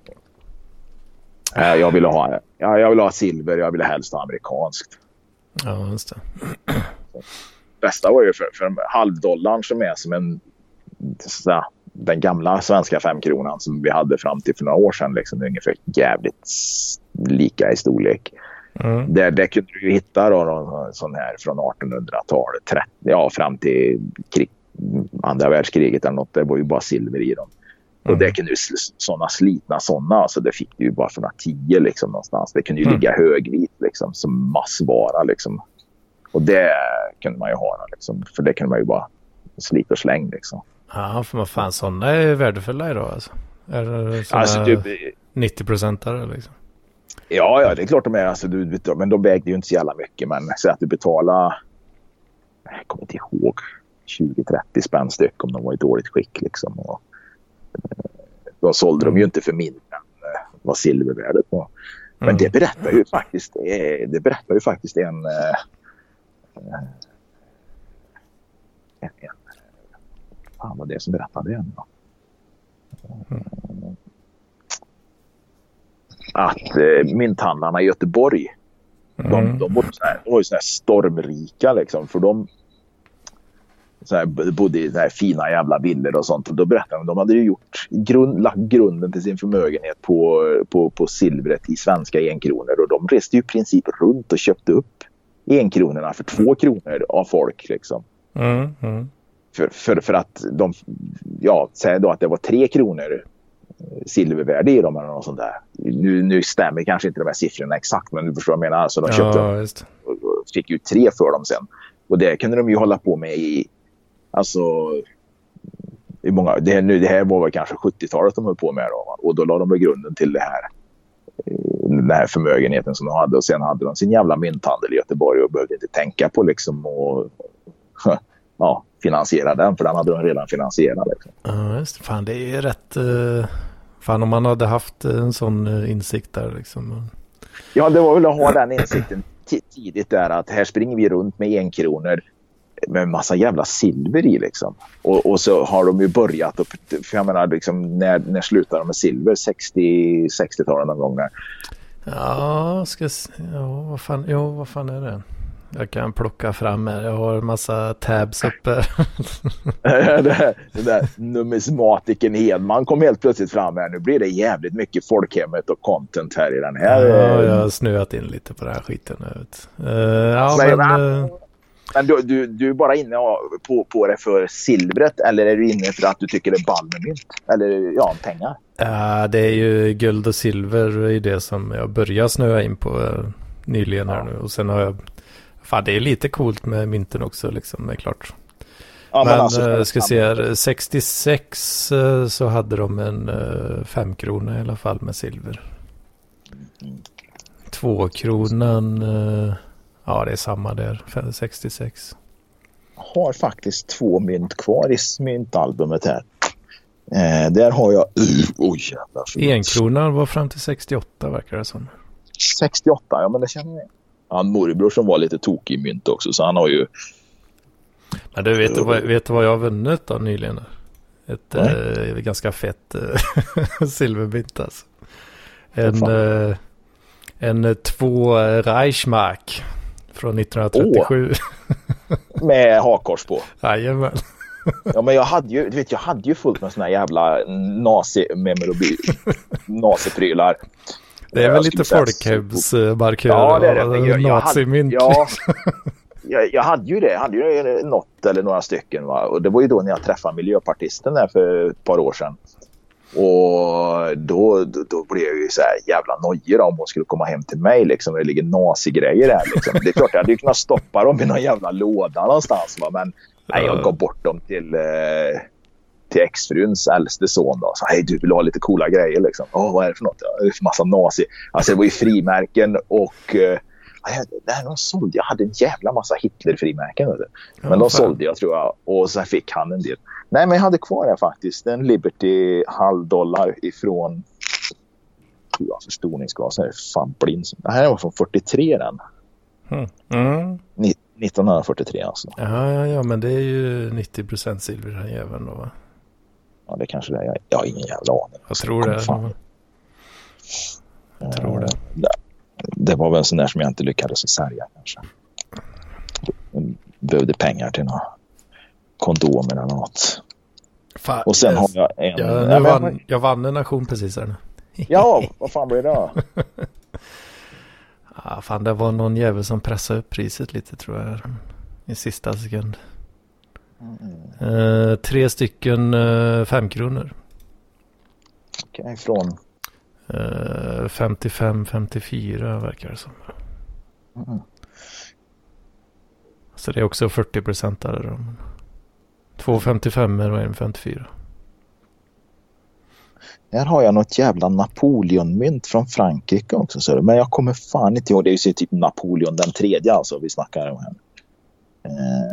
Jag ville ha, ja, jag ville ha silver. Jag ville helst ha amerikanskt. Ja, just det. Bästa var ju för, för halvdollarn som är som en så, den gamla svenska femkronan som vi hade fram till för några år sedan. Liksom, ungefär jävligt lika i storlek. Mm. Där, där kunde du hitta då, någon sån här från 1800-talet ja, fram till krig, andra världskriget eller något. Det var ju bara silver i dem. Mm. Och det kunde ju sådana slitna sådana, alltså det fick du ju bara för några tio liksom någonstans. Det kunde ju mm. ligga högvit liksom som massvara liksom. Och det kunde man ju ha liksom, för det kunde man ju bara slita och släng liksom. Ja, för vad fan sådana är värdefulla idag alltså. Är det alltså, typ, 90 procentare liksom? Ja, ja, det är klart de är. Alltså, du, men de vägde ju inte så jävla mycket. Men säg att du betalar, jag kommer inte ihåg, 20-30 spänn styck om de var i dåligt skick. Liksom. Och, då sålde de ju inte för mindre än eh, vad silvervärdet var. Men mm. det berättar ju faktiskt, det berättar ju faktiskt en, eh, en, en fan var det som berättade det då? Mm. Att eh, mynthandlarna i Göteborg, mm. de, de, var de var ju så här stormrika liksom. För de så här, bodde i så här fina jävla villor och sånt. Och då berättade de att de hade ju gjort grund, lagt grunden till sin förmögenhet på, på, på silvret i svenska enkronor. Och de reste ju i princip runt och köpte upp enkronorna för två kronor av folk. Liksom. Mm, mm. För, för, för att de, ja, säg då att det var tre kronor silvervärde i dem eller något sånt där. Nu, nu stämmer kanske inte de här siffrorna exakt, men du förstår vad jag menar. Alltså de köpte ja, just. och fick ju tre för dem sen. Och det kunde de ju hålla på med i, alltså, i många, det, här, nu, det här var väl kanske 70-talet de höll på med då. Och då la de väl grunden till det här, eh, den här förmögenheten som de hade. Och sen hade de sin jävla mynthandel i Göteborg och behövde inte tänka på liksom och (laughs) ja, finansiera den, för den hade de redan finansierat. Liksom. Ja, just Fan, det är rätt... Uh, fan, om man hade haft en sån uh, insikt där liksom. Ja, det var väl att ha den insikten tidigt där att här springer vi runt med enkronor med massa jävla silver i liksom. Och, och så har de ju börjat, och, för jag menar liksom, när, när slutar de med silver? 60, 60-talet någon gång där. Ja, ska, ja vad, fan, jo, vad fan är det? Jag kan plocka fram här. Jag har en massa tabs uppe. (laughs) det, det där numismatiken Hedman kom helt plötsligt fram här. Nu blir det jävligt mycket folkhemmet och content här i den här. Ja, jag har snöat in lite på den här skiten nu. Uh, ja, men, men, uh... men du, du, du är bara inne på, på det för silvret eller är du inne för att du tycker det är ball med mynt? Eller ja, pengar? Ja, det är ju guld och silver i det som jag börjar snöa in på uh, nyligen här ja. nu. Och sen har jag Fan, det är lite coolt med mynten också liksom, det är klart. Ja, men alltså, eh, ska se här, 66 eh, så hade de en uh, femkrona i alla fall med silver. Tvåkronan, uh, ja det är samma där, 66. har faktiskt två mynt kvar i myntalbumet här. Eh, där har jag... Uh, oj jävlar. Enkronan var fram till 68 verkar det som. 68, ja men det känner jag. Han morbror som var lite tokig i mynt också så han har ju... Men du vet, vad, vet vad jag har vunnit då nyligen? Ett eh, ganska fett eh, (laughs) silvermynt alltså. En, eh, en två Reichmark från 1937. Oh, (laughs) med hakkors på. Jajamän. Ja men jag hade ju, du vet jag hade ju fullt med såna jävla nazi-memorabilia, (laughs) naziprylar. Det är väl lite folkhemsmarkörer ja, det är det. Jag, nazimynt. Ja, (laughs) jag, jag, hade ju det. Jag hade ju något eller några stycken. Va? Och det var ju då när jag träffade miljöpartisten där för ett par år sedan. Och då, då, då blev jag ju så här jävla nojig om hon skulle komma hem till mig liksom. Det ligger nazigrejer där liksom. Det är klart jag hade ju kunnat stoppa dem i någon jävla låda någonstans. Va? Men nej, jag gav bort dem till, eh, till exfruns äldste son. Då. Så hej du vill ha lite coola grejer liksom. Åh vad är det för något? Det är för massa nazi. Alltså det var ju frimärken och eh, Nej, de sålde, jag hade en jävla massa Hitler-frimärken. Men de sålde jag tror jag och så fick han en del. Nej, men jag hade kvar det faktiskt. En Liberty halv dollar ifrån ja, förstoringsglas. är fan blind. Det här var från 43 den. Mm. Mm. 1943 alltså. Ja, ja, ja, men det är ju 90 procent silver den jäveln då va? Ja, det kanske det är. Jag har ingen jävla aning. Jag tror det. Fan. Jag tror det. det. Det var väl en sån där som jag inte lyckades sälja kanske. Jag behövde pengar till några kondomer eller något. Fan, och sen har jag en... Jag, jag, vann, jag vann en aktion precis här nu. ja, vad fan blev det då? (laughs) ah, fan, det var någon jävel som pressade upp priset lite tror jag. I sista sekund. Mm. Uh, tre stycken uh, fem kronor. Okej, okay, från? Uh, 55-54 verkar det som. Mm. Så det är också 40 procentare då. Två 55 och en 54. Här har jag något jävla Napoleonmynt från Frankrike också. Så men jag kommer fan inte ihåg. Det är ju typ Napoleon den tredje alltså vi snackar om här.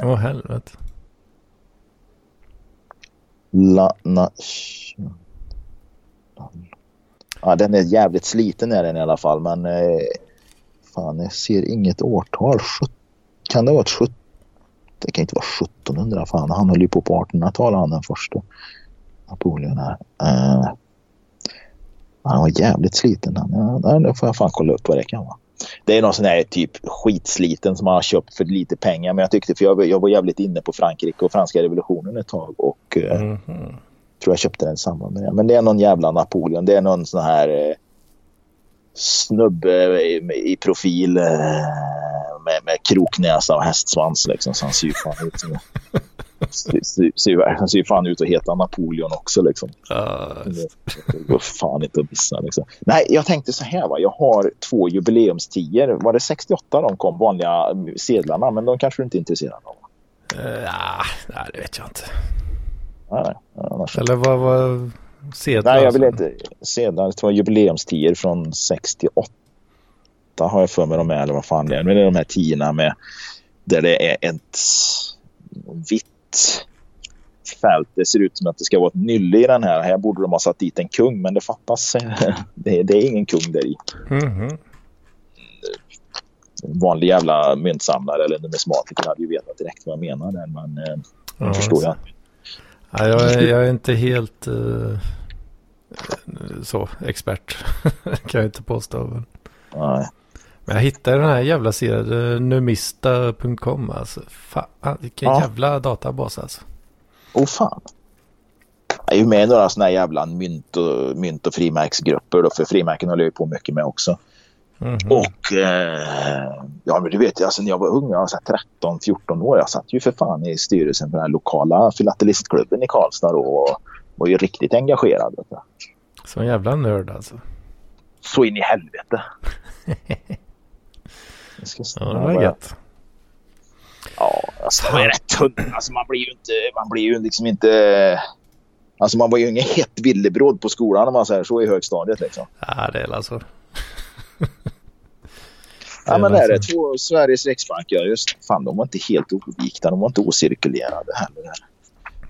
Åh oh, helvete. La, na, ja, den är jävligt sliten är den i alla fall. Men eh, fan jag ser inget årtal. Kan det vara ett 17? Det kan inte vara 1700 fan. Han höll ju på på 1800-talet han den första. Napoleon här. Uh, han var jävligt sliten. Han. Ja, då får jag fan kolla upp vad det kan vara. Det är någon sån här typ skitsliten som man har köpt för lite pengar. Men jag tyckte, för jag, jag var jävligt inne på Frankrike och franska revolutionen ett tag. Och mm -hmm. tror jag köpte den i samband med det. Men det är någon jävla Napoleon. Det är någon sån här eh, snubbe i, i profil. Eh, med, med kroknäsa och hästsvans liksom. Så han ser fan ut som... ser, ser fan ut att heta Napoleon också liksom. Uh, det går fan inte att missa liksom. Nej, jag tänkte så här va. Jag har två jubileumstior. Var det 68 de kom, vanliga sedlarna? Men de kanske du inte är intresserad av? Uh, nej, det vet jag inte. Nej, nej, Eller vad var sedlar? Nej, jag vill inte. Sedlar, två jubileumstior från 68 har jag för mig de är, eller vad fan det är. Men det är de här tiorna med där det är ett vitt fält. Det ser ut som att det ska vara ett nylle i den här. Här borde de ha satt dit en kung, men det fattas. (laughs) det, är, det är ingen kung där i. Mm -hmm. En vanlig jävla myntsamlare eller numismatiker hade ju vetat direkt vad jag menar där, men eh, ja, förstår jag. Ja, jag, är, (laughs) jag är inte helt uh, så expert, (laughs) kan jag inte påstå. Nej. Men jag hittade den här jävla sidan, numista.com alltså. Fan, vilken ja. jävla databas alltså. Åh oh, fan. Jag är ju med i några sådana här jävla mynt och, mynt och frimärksgrupper då, för frimärken håller jag ju på mycket med också. Mm -hmm. Och eh, ja, men du vet, alltså, när jag var ung, jag var 13-14 år, jag satt ju för fan i styrelsen för den lokala filatelistklubben i Karlstad då, och var ju riktigt engagerad. Så en jävla nörd alltså. Så in i helvete. (laughs) Jag ska ja, det var gött. Ja, alltså de är rätt tunna. Alltså man blir ju inte... Man blir ju liksom inte... Alltså man var ju ingen hett villebråd på skolan om man säger så i högstadiet liksom. Ja, det är alltså. Ja, men det är det. Två Sveriges riksbank, ja just Fan, de var inte helt ovikta. De var inte ocirkulerade heller.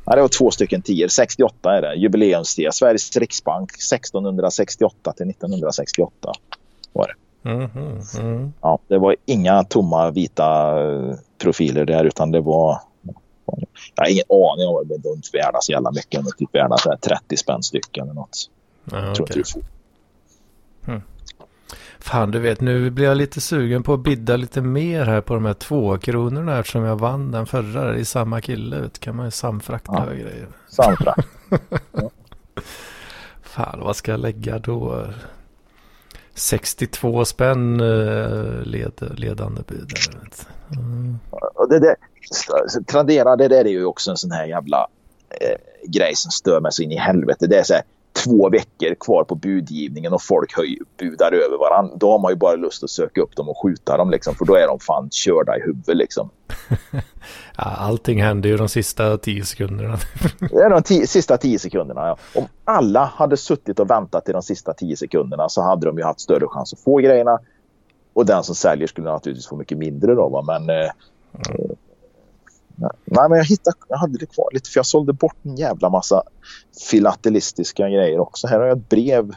Ja, det var två stycken tior. 68 är det. Jubileumstia. Sveriges riksbank 1668 till 1968 var det. Mm, mm, mm. Ja, det var inga tomma vita eh, profiler där utan det var... Jag har ingen aning om vad de är inte värda så jävla mycket. De är typ värda 30 spänn stycken eller något. Ja, Jag tror inte du får. Fan, du vet, nu blir jag lite sugen på att bidda lite mer här på de här två kronorna eftersom jag vann den förra i samma kille. Vet, kan man ju samfrakta Ja. grejer. Samtra. (laughs) Fan, vad ska jag lägga då? 62 spänn eh, led, ledande bud. Mm. Det där, Tradera, det där är ju också en sån här jävla eh, grej som stör mig så in i helvete. Det är så här, två veckor kvar på budgivningen och folk höj, budar över varandra. Då har man ju bara lust att söka upp dem och skjuta dem liksom. För då är de fan körda i huvudet liksom. (laughs) Ja, allting händer ju de sista 10 sekunderna. (laughs) Det är de ti- sista tio sekunderna. Ja. Om alla hade suttit och väntat till de sista tio sekunderna så hade de ju haft större chans att få grejerna. Och den som säljer skulle naturligtvis få mycket mindre då. Va? Men, eh, eh, nej, men jag, hittade, jag hade det kvar lite för jag sålde bort en jävla massa filatelistiska grejer också. Här har jag ett brev.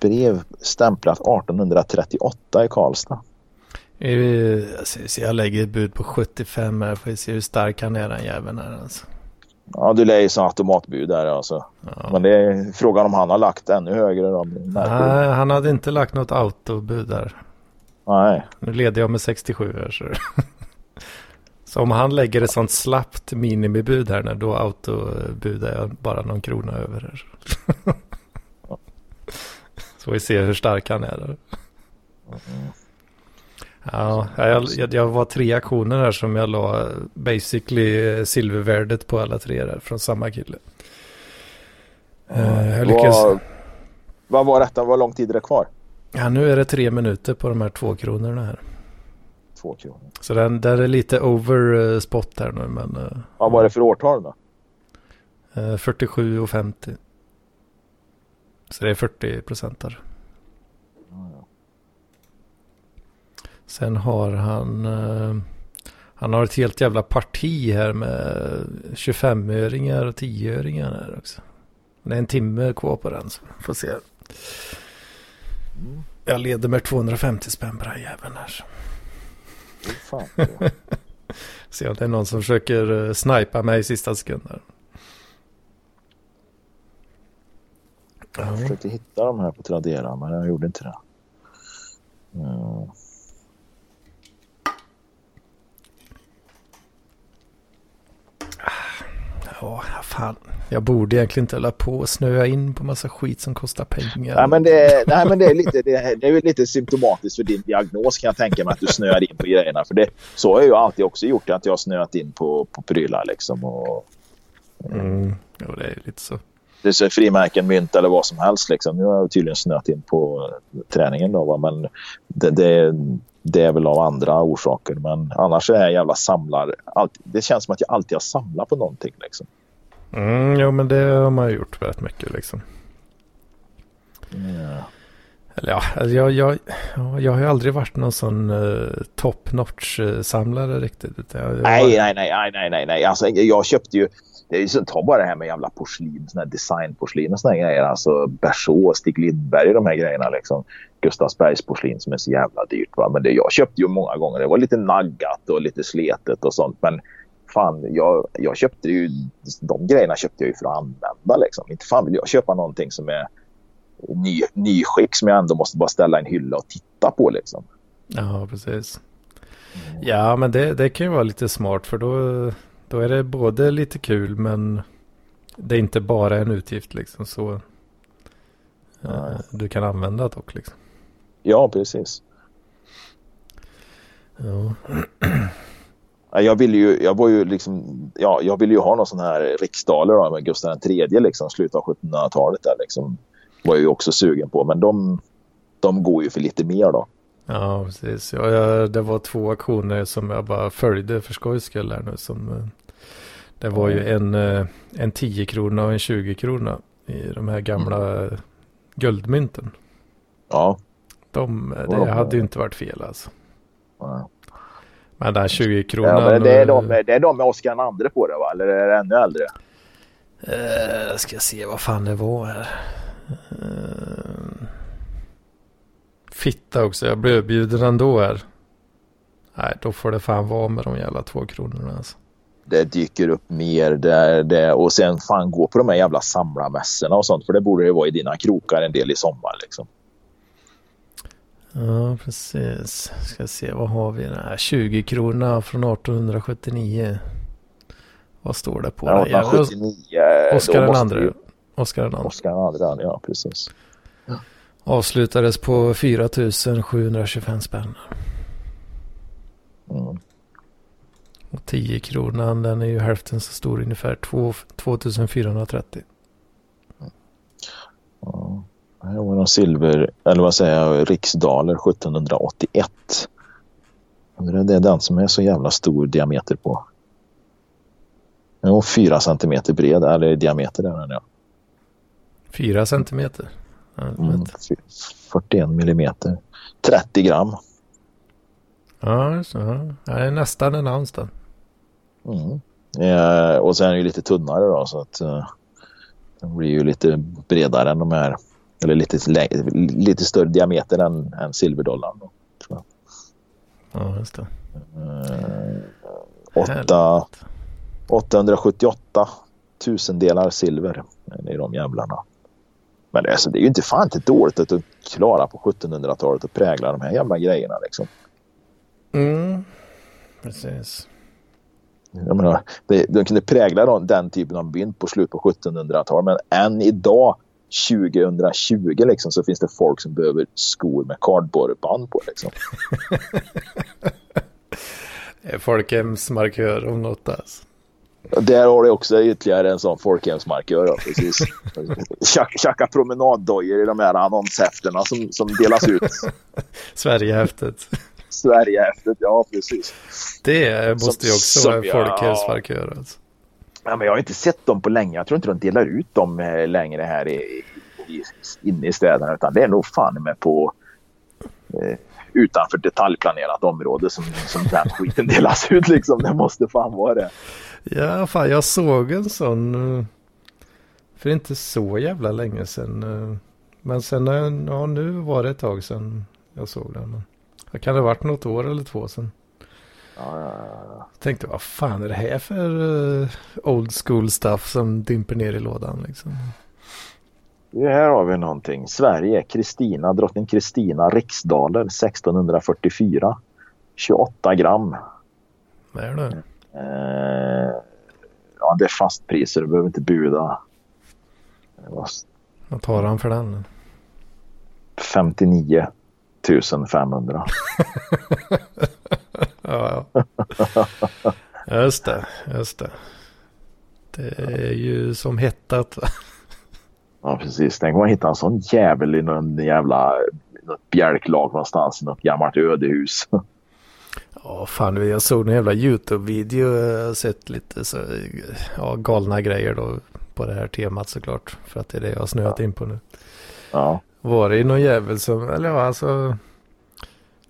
Brev stämplat 1838 i Karlstad. Jag lägger ett bud på 75 här. Får vi se hur stark han är den jäveln här alltså. Ja, du ju så automatbud där alltså. Ja. Men det är frågan om han har lagt ännu högre. Då. Nej, han hade inte lagt något autobud där. Nej. Nu leder jag med 67 här. Så. (laughs) så om han lägger ett sånt slappt minimibud här nu, då autobudar jag bara någon krona över här. så vi se hur stark han är där. Ja, jag, jag, var tre aktioner här som jag la basically silvervärdet på alla tre där från samma kille. Eh, jag lyckas... Vad, vad var detta? Vad lång tid är det kvar? Ja, nu är det tre minuter på de här två kronorna här. Två kronor. Så den, den är lite over eh, spot här nu, men eh, Vad var det för årtal då? eh, 47 och 50. Så det är 40 procent där. Sen har han, eh, han har ett helt jävla parti här med 25-öringar och 10-öringar här också. Det är en timme kvar på den, så får se. Jag leder med 250 spänn på den jäveln här. Fan. (laughs) Se om det är någon som försöker uh, snipa mig i sista sekunden. Jag försökte hitta de här på Tradera men jag gjorde inte det. Mm. Ja, fan. Jag borde egentligen inte hålla på och snöa in på massa skit som kostar pengar. Nej, men det, nej, men det är lite, det, är- det är väl lite symptomatiskt för din diagnos kan jag tänka mig att du snöar in på grejerna. För det, så har jag ju alltid också gjort, att jag har snöat in på, på prylar liksom. Och, Mm, jo, det är lite så. det är så frimärken, mynt eller vad som helst. Liksom. Nu har jag tydligen snöat in på träningen då, va? men det, det, det är väl av andra orsaker. Men annars är jag jävla samlar. Alltid, det känns som att jag alltid har samlat på någonting. Liksom. Mm, jo, men det har man gjort rätt mycket liksom. Ja. Eller ja, alltså jag, jag, ja, jag har ju aldrig varit någon sån uh, top notch uh, samlare riktigt. Jag, jag Nej, var- nej, nej, nej, nej, nej, nej. Alltså, jag köpte ju, det är ju så, ta bara det här med jävla porslin, sån här designporslin och såna här grejer. Alltså Berså, Stig Lindberg, de här grejerna liksom. Gustavsbergs porslin som är så jävla dyrt. Va? Men det, jag köpte ju många gånger. Det var lite naggat och lite sletet och sånt. Men fan, jag, jag köpte ju, de grejerna köpte jag ju för att använda liksom. Inte fan vill jag köpa någonting som är ny, nyskick som jag ändå måste bara ställa en hylla och titta på liksom. Ja, precis. Ja, men det, det kan ju vara lite smart för då, då är det både lite kul men det är inte bara en utgift liksom så eh, du kan använda det också liksom. Ja, precis. Ja. (clears throat) Ja, Jag ville ju, jag var ju liksom, ja, jag ville ju ha någon sån här riksdaler då, med Gustav III liksom, slutet av 1700-talet där liksom. Var jag ju också sugen på, men de, de går ju för lite mer då. Ja, precis. Ja, jag, det var två aktioner som jag bara följde för skojs skull här nu. Som, eh, det var ju en, eh, en 10 krona och en 20 krona i de här gamla mm. guldmynten. Ja. De, det hade ju inte varit fel alltså. Ja. Men den 20 kronan. Ja, det, är de, det är de med Oskar II på det va? Eller är det ännu äldre? Uh, ska se vad fan det var här. Uh, fitta också. Jag blev bjuden ändå här. Nej, då får det fan vara med de jävla två kronorna alltså. Det dyker upp mer där det och sen fan gå på de här jävla samlarmässorna och sånt. För det borde ju vara i dina krokar en del i sommar liksom. Ja, precis. Ska se, vad har vi? här? 20 krona från 1879. Vad står det på? Ja, 1879. Oskar den andra. Oskar den andra. Oskar den andra, ja precis. Avslutades på 4 725 spänn. Mm. Och 10 kronan den är ju hälften så stor ungefär. 2, 2430. Mm. Ja. Det var någon silver, eller vad säger jag, riksdaler 1781. Det är den som är så jävla stor diameter på. Jo, fyra centimeter bred, eller diameter är den ja. Fyra centimeter? Mm, 41 millimeter. 30 gram. Ja, så. det är nästan en ounce då. Mm. Ja, och sen är det lite tunnare då så att uh, den blir ju lite bredare än de här eller lite, lite större diameter än, än silverdollarn. Då, tror jag. Ja, just det. Uh, 8, 878 tusendelar silver i de jävlarna. Men det, alltså, det är ju inte fan inte dåligt att klara på 1700-talet och prägla de här jävla grejerna liksom. Mm, precis. Jag menar, det, de kunde prägla den typen av mynt på slutet på 1700-talet men än idag 2020 liksom, så finns det folk som behöver skor med kardborreband på. Liksom. (laughs) Folkhemsmarkör om något alltså. Där har du också ytterligare en sån folkhemsmarkör. Ja, precis. (laughs) Tjacka promenaddojor i de här annonshäftena som, som delas ut. (laughs) Sverigehäftet. Sverigehäftet, ja precis. Det måste ju också vara en folkhemsmarkör. Alltså. Ja, men jag har inte sett dem på länge. Jag tror inte de delar ut dem eh, längre här i, i, inne i städerna. Utan det är nog fan med på eh, utanför detaljplanerat område som, som den skiten delas ut. Liksom. Det måste fan vara det. Ja, fan jag såg en sån eh, för inte så jävla länge sedan. Eh, men sen, ja nu var det ett tag sedan jag såg den. Det kan det ha varit något år eller två sedan. Ja, ja, ja. Tänkte vad fan är det här för uh, old school stuff som dimper ner i lådan liksom. Här har vi någonting. Sverige, Kristina, drottning Kristina, riksdaler 1644. 28 gram. Vad är det? Uh, ja, det är fastpriser. Du behöver inte buda. Vad tar han för den? 59 500. (laughs) ja, ja. Just det, just det. Det är ju som hettat. (laughs) ja, precis. Tänk om man hittar en sån jävel i någon jävla något bjälklag någonstans i något gammalt ödehus. (laughs) Ja, fan jag såg en jävla YouTube-video. Har sett lite så, ja, galna grejer då på det här temat såklart. För att det är det jag har snöat ja. in på nu. Ja. Var det någon jävel som, eller ja alltså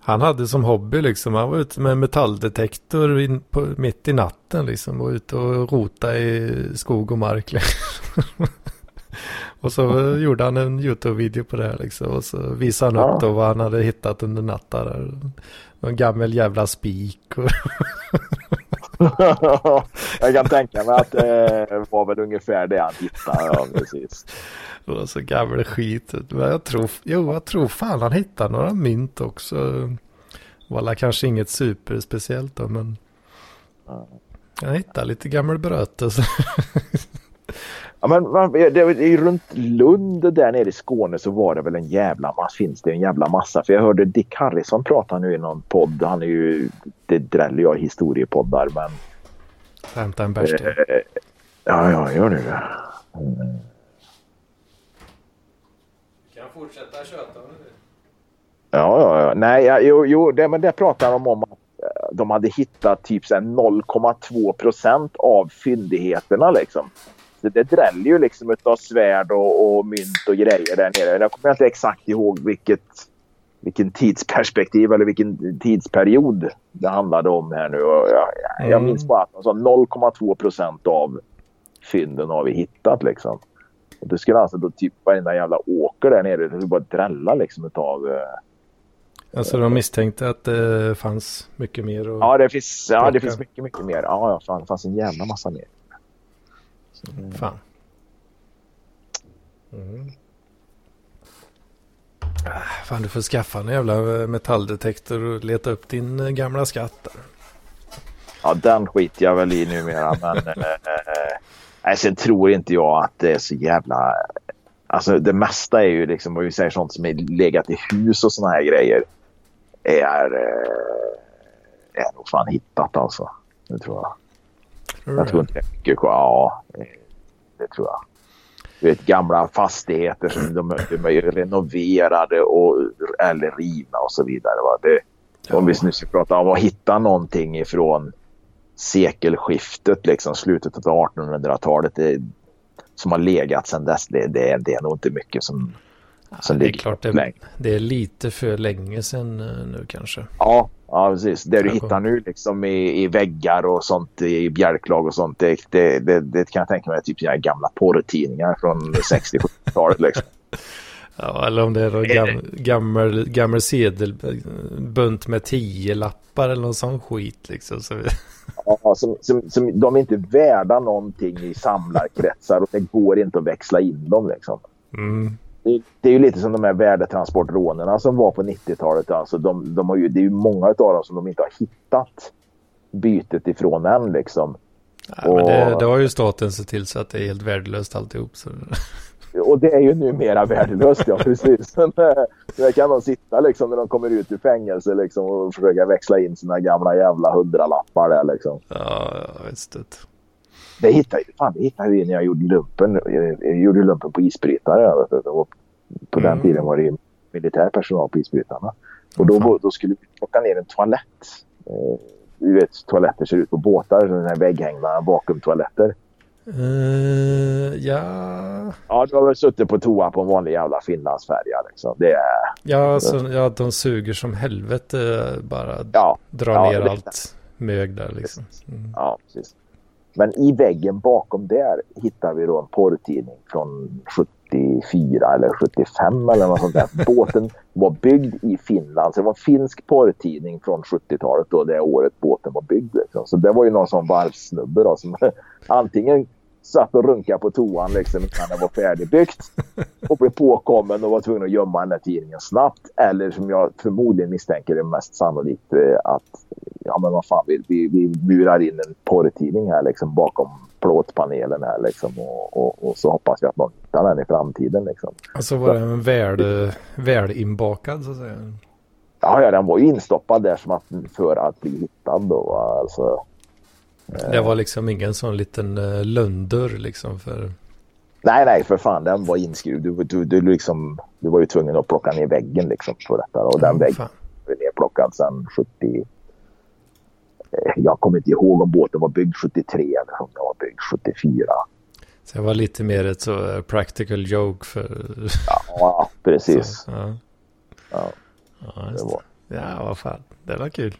han hade som hobby liksom, han var ute med metalldetektor in på, mitt i natten liksom. Var ute och rota i skog och mark. Liksom. (laughs) och så gjorde han en YouTube-video på det här liksom. Och så visade han upp då vad han hade hittat under natten. Någon gammal jävla spik. Och (laughs) jag kan tänka mig att det var väl ungefär det han hittade. Ja, precis. Det var så gammal skit. Men jag tror, jo, jag tror fan han hittade några mynt också. Var kanske inget superspeciellt då, men. Jag hittade lite gammal bröte. (laughs) Ja, men det, det, runt Lund där nere i Skåne så var det väl en jävla massa, finns det en jävla massa. För jag hörde Dick Harrison prata nu i någon podd. Han är ju, det dräller jag i historiepoddar men. Hämta en bärs eh, Ja, ja, gör det. kan fortsätta köta om du Ja, ja, ja. Nej, ja, jo, jo det, men det pratar de om att eh, de hade hittat typ så här 0,2 procent av fyndigheterna liksom. Det dräller ju liksom utav svärd och, och mynt och grejer där nere. Jag kommer inte exakt ihåg vilket, vilken tidsperspektiv eller vilken tidsperiod det handlade om här nu. Jag, jag Mm. minns bara att sa 0,2 procent av fynden har vi hittat liksom. Och det skulle alltså då typ varenda jävla åker där nere. Det bara drälla liksom utav... eh, Alltså de misstänkte att det fanns mycket mer. Och... Ja, det finns, ja, det finns mycket, mycket mer. Ja, ja, fan, det fanns en jävla massa mer. Fan. Mm. Ah, Fan, du får skaffa en jävla eh, metalldetektor och leta upp din eh, gamla skatt. där. Ja, den skiter jag väl i numera. (laughs) Men eh, nej, sen tror inte jag att det är så jävla... Alltså det mesta är ju liksom, vad vi säger, sånt som är legat i hus och såna här grejer. Är, eh, är nog fan hittat alltså. Det tror jag. Jag tror inte det är mycket kvar. Ja, det, tror jag. Du vet gamla fastigheter som de, de är renoverade och, eller rivna och så vidare. Va? Det, Om vi nu ska prata om att hitta någonting ifrån sekelskiftet, liksom slutet av 1800-talet. Det, som har legat sedan dess. Det, det, det är nog inte mycket som, som det är ligger klart det, det är lite för länge sedan eh, nu kanske. Ja, ja precis. Det du hittar nu liksom i, i väggar och sånt i bjälklag och sånt. Det, det, det, det kan jag tänka mig är typ här gamla porrtidningar från 60-70-talet. Liksom. (laughs) Ja, eller om det är någon gam, gammal, gammal sedelbunt med tio lappar eller någon sån skit liksom. Så (laughs) Ja, som, som, som, de är inte värda någonting i samlarkretsar och det går inte att växla in dem. Liksom. mm, Det, är ju lite som de här värdetransportrånerna som var på 90-talet. Alltså de, de har ju, det är ju många av dem som de inte har hittat bytet ifrån än. Liksom. ja, men det, Och- det har ju staten sett till så att det är helt värdelöst alltihop. Så. Och det är ju numera värdelöst, ja precis. (laughs) Eh, Där kan de sitta liksom när de kommer ut ur fängelse liksom, och försöka växla in sina gamla jävla hundralappar där liksom. Ja, ja, visst. det. Det hittade, fan, det hittade vi när jag gjorde lumpen. Jag, jag gjorde lumpen på isbrytare. jag. Och på den Mm. tiden var det militär personal på isbrytarna. Och då, Fan. då skulle vi plocka ner en toalett. Eh, du vet, toaletter ser ut på båtar. sådana här vägghängda vakuumtoaletter. Eh, ja, Ja, du har väl suttit på toa på en vanlig jävla Finlandsfärja. Liksom. Det är... ja, så, ja, de suger som helvete bara Ja, drar ja, ner allt mög där liksom. Mm. Ja, precis. Men i väggen bakom där hittar vi då en porrtidning från 74 eller 75 eller något sånt där. (laughs) Båten var byggd i Finland. Så det var en finsk porrtidning från 70-talet då det året båten var byggd. Liksom. Så det var ju någon sån varvssnubbe då som (laughs) antingen satt och runkade på toan liksom innan det var färdigbyggt och blev påkommen och var tvungen att gömma den där tidningen snabbt. Eller som jag förmodligen misstänker är mest sannolikt eh, att ja men vad fan, vi, vi, vi murar in en porrtidning här liksom bakom plåtpanelen här liksom och, och, och så hoppas vi att någon hittar den i framtiden liksom. Alltså var det en väl, väl inbakad så att säga. Ja, ja, den var ju instoppad där som att, för att bli hittad då. Alltså, Det var liksom ingen sån liten uh, lönndörr liksom för... nej, nej, för fan, den var inskruvad. Du, du, du, liksom, du var ju tvungen att plocka ner väggen liksom för detta. Och den Ja, väggen fan. var nerplockad sedan 70... eh, Jag kommer inte ihåg om båten var byggd 73 eller om den var byggd 74. Så det var lite mer ett så eh, practical joke för... Ja, precis. (laughs) Så, ja. Ja. Ja, Det var. Ja, vad fan. Det var kul.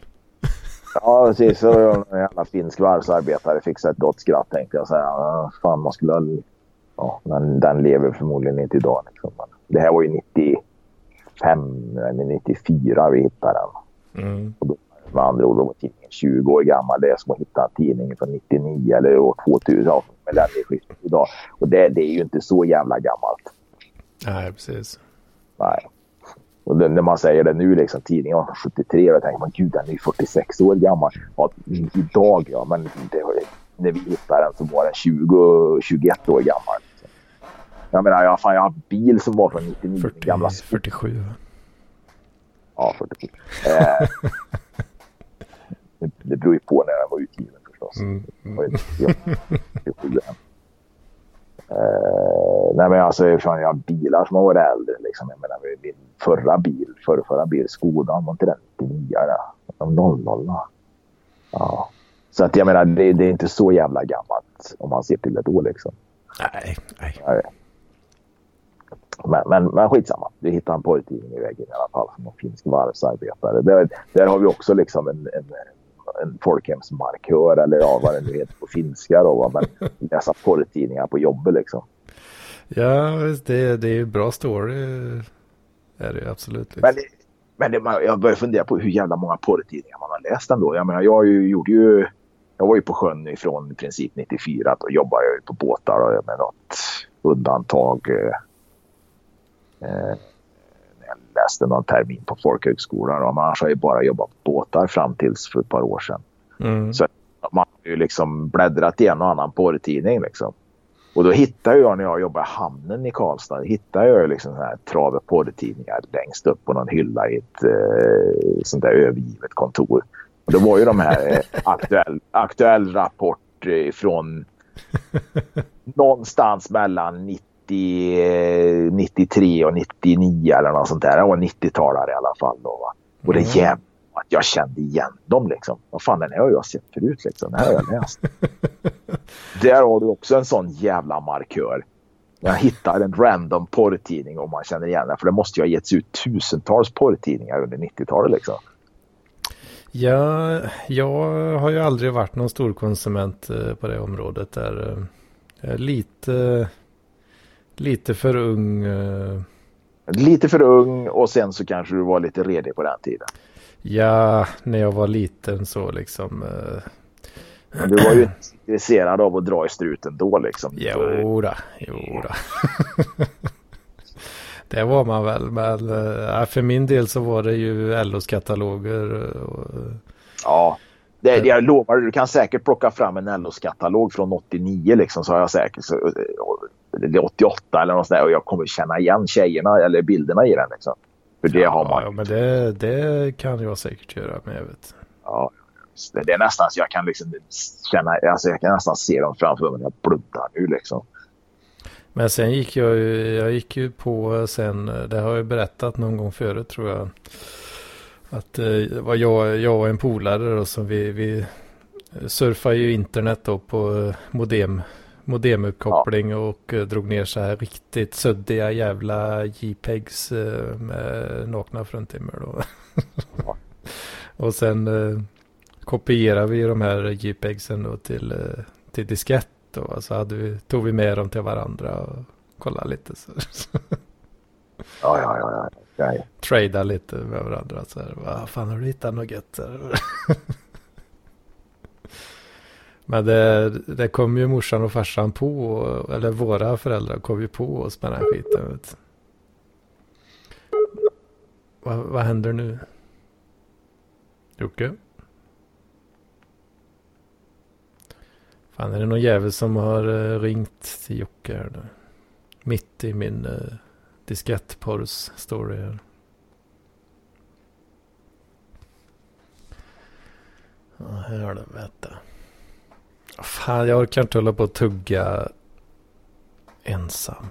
Ja, precis. Så var en jävla finsk varvsarbetare sig ett gott skratt tänkte jag säga. Fan, man skulle ha... Ja, men den lever förmodligen inte idag. Liksom. Det här var ju 95 eller 94 vi hittade den. Mm. Med andra ord, då var tidningen 20 år gammal. Det är som att hitta en tidning från 99 eller år 2000. Ja, idag. Och det, det är ju inte så jävla gammalt. Nej, precis. Nej. Och det, när man säger det nu, liksom, tidningen var från 73, och jag tänker man gud den är ju 46 år gammal. Ja, idag ja, men det, när vi hittade den så var den 20, 21 år gammal. Liksom. Jag menar, jag, fan, jag har en bil som var från 99, 40, gamla 47. va? Ja, 47. Eh, (laughs) det, det beror ju på när den var utgiven förstås. Mm. Det var ju inte 47 än. Eh, nej men alltså fan, jag har bilar som har varit äldre. Liksom. Jag menar, min förra bil, förra, förra bil, Skodan, var inte den 99? De 00 Ja. Så att jag menar, det, det, är inte så jävla gammalt om man ser till ett år liksom. Nej, nej. Men, men, men skitsamma. Vi hittar en porrtidning i väggen i alla fall som en finsk varvsarbetare. Där, där har vi också liksom en, en, en folkhemsmarkör eller ja, vad det nu heter på finska. Då, men läsa porrtidningar på jobbet liksom. Ja, det, det är ju bra story. Är det absolut. Liksom. Men, det, men det, jag börjar fundera på hur jävla många porrtidningar man har läst ändå. Jag menar, jag ju, gjorde ju... Jag var ju på sjön ifrån i princip 94. Då jobbade jag på båtar med något undantag. Eh, eh, läste någon termin på folkhögskolan. Och annars har jag bara jobbat på båtar fram tills för ett par år sedan. Mm. Så man har ju liksom bläddrat i en och annan porrtidning. Liksom. Och då hittade jag när jag jobbade i hamnen i Karlstad, hittade jag liksom så här trave porrtidningar längst upp på någon hylla i ett eh, sånt där övergivet kontor. Och det var ju de här eh, (laughs) aktuell, aktuell rapport eh, från (laughs) någonstans mellan 90 93 och 99 eller något sånt där. Det var 90-talare i alla fall. Då, va? Och det mm. jävla att jag kände igen dem liksom. Vad fan, den här har jag sett förut liksom. Den här har jag läst. (laughs) Där har du också en sån jävla markör. Jag hittar en random porrtidning och man känner igen den. För det måste ju ha getts ut tusentals porrtidningar under 90-talet liksom. Ja, jag har ju aldrig varit någon stor konsument eh, på det området. Där. Jag är lite Lite för ung. Uh... Lite för ung och sen så kanske du var lite redig på den tiden. Ja, när jag var liten så liksom. Uh... Men du var ju (clears throat) intresserad av att dra i struten då liksom. Jodå, jodå. (laughs) det var man väl. Men uh, för min del så var det ju LOs kataloger. Och, ja. Det, jag lovar, du kan säkert plocka fram en LOs katalog från 89 liksom så har jag säkert så, eller 88 eller något sånt där och jag kommer känna igen tjejerna eller bilderna i den. Liksom. För det ja, har man. Ja, men det, det kan jag säkert göra. Men jag vet. Ja, det, det är nästan så jag kan liksom känna, alltså jag kan nästan se dem framför mig jag blundar nu liksom. Men sen gick jag ju, jag gick ju på sen, det har jag berättat någon gång förut tror jag. Att eh, det var jag, jag och en polare då som vi, vi surfade ju internet då på eh, modem modemuppkoppling ja. och uh, drog ner så här riktigt suddiga jävla JPEGs uh, med nakna fruntimmer då. ja. (laughs) och sen uh, kopierade vi de här JPEGsen då till, uh, till diskett då. Så hade vi, tog vi med dem till varandra och kollade lite. Så. ja, ja, ja. ja. Trada lite med varandra. Så här, vad fan har du hittat något gött? (laughs) Men det, det kom ju morsan och farsan på, eller våra föräldrar kom ju på oss med den här skiten. Vet. Vad, vad händer nu? Jocke? Fan, är det någon jävel som har uh, ringt till Jocke här nu? Mitt i min uh, diskettporrs story här. Ja, vänta. Fan, jag orkar inte hålla på och tugga ensam.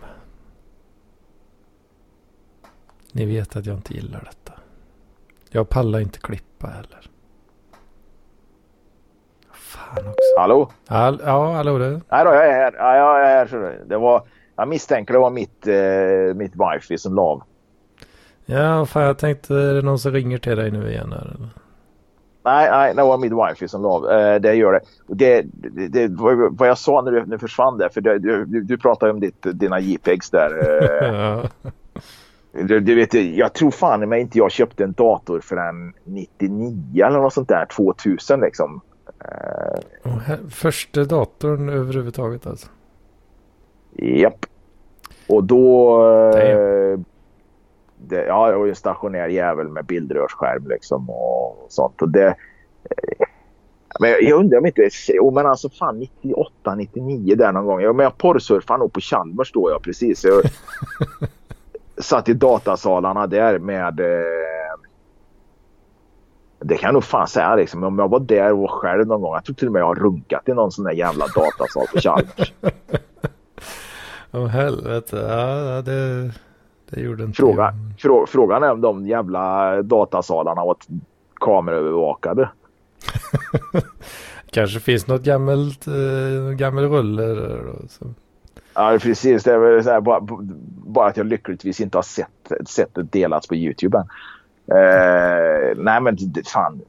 Ni vet att jag inte gillar detta. Jag pallar inte klippa heller. Fan också. Hallå? All, ja, hallå du. Nej då, jag är här. Ja, jag är här. Det var, jag misstänker det var mitt, eh, mitt wifi som lav. Ja, fan jag tänkte är det någon som ringer till dig nu igen här eller? Nej, nej, det var min wifi som la eh, Det gör det. det, det, det vad jag sa när du, när försvann där, för det, du, du pratade om ditt, dina JPEGs där. Eh. (laughs) du, du, vet, jag tror fan men inte jag köpte en dator förrän 99 eller något sånt där, 2000 liksom. Oh, första datorn överhuvudtaget alltså? Japp. Och då... Damn det, ja, jag var ju en stationär jävel med bildrörsskärm liksom och sånt. Och det, eh, men jag undrar om inte... Oh, men alltså fan 98, 99 där någon gång. Jag, men jag porrsurfade nog på Chalmers då jag precis. Jag (laughs) satt i datasalarna där med... Eh, det kan jag nog fan säga liksom. Om jag var där och var själv någon gång. Jag tror till och med jag har runkat i någon sån där jävla datasal på Chalmers. (laughs) Åh helvete, ja det, Fråga, frå, Frågan är om de jävla datasalarna var kameraövervakade. (laughs) Kanske finns något gammalt, äh, gammal rulle där då, så. Ja, precis. Det är väl här, bara, bara att jag lyckligtvis inte har sett, sett det delats på YouTube än. Eh, nej, men fan.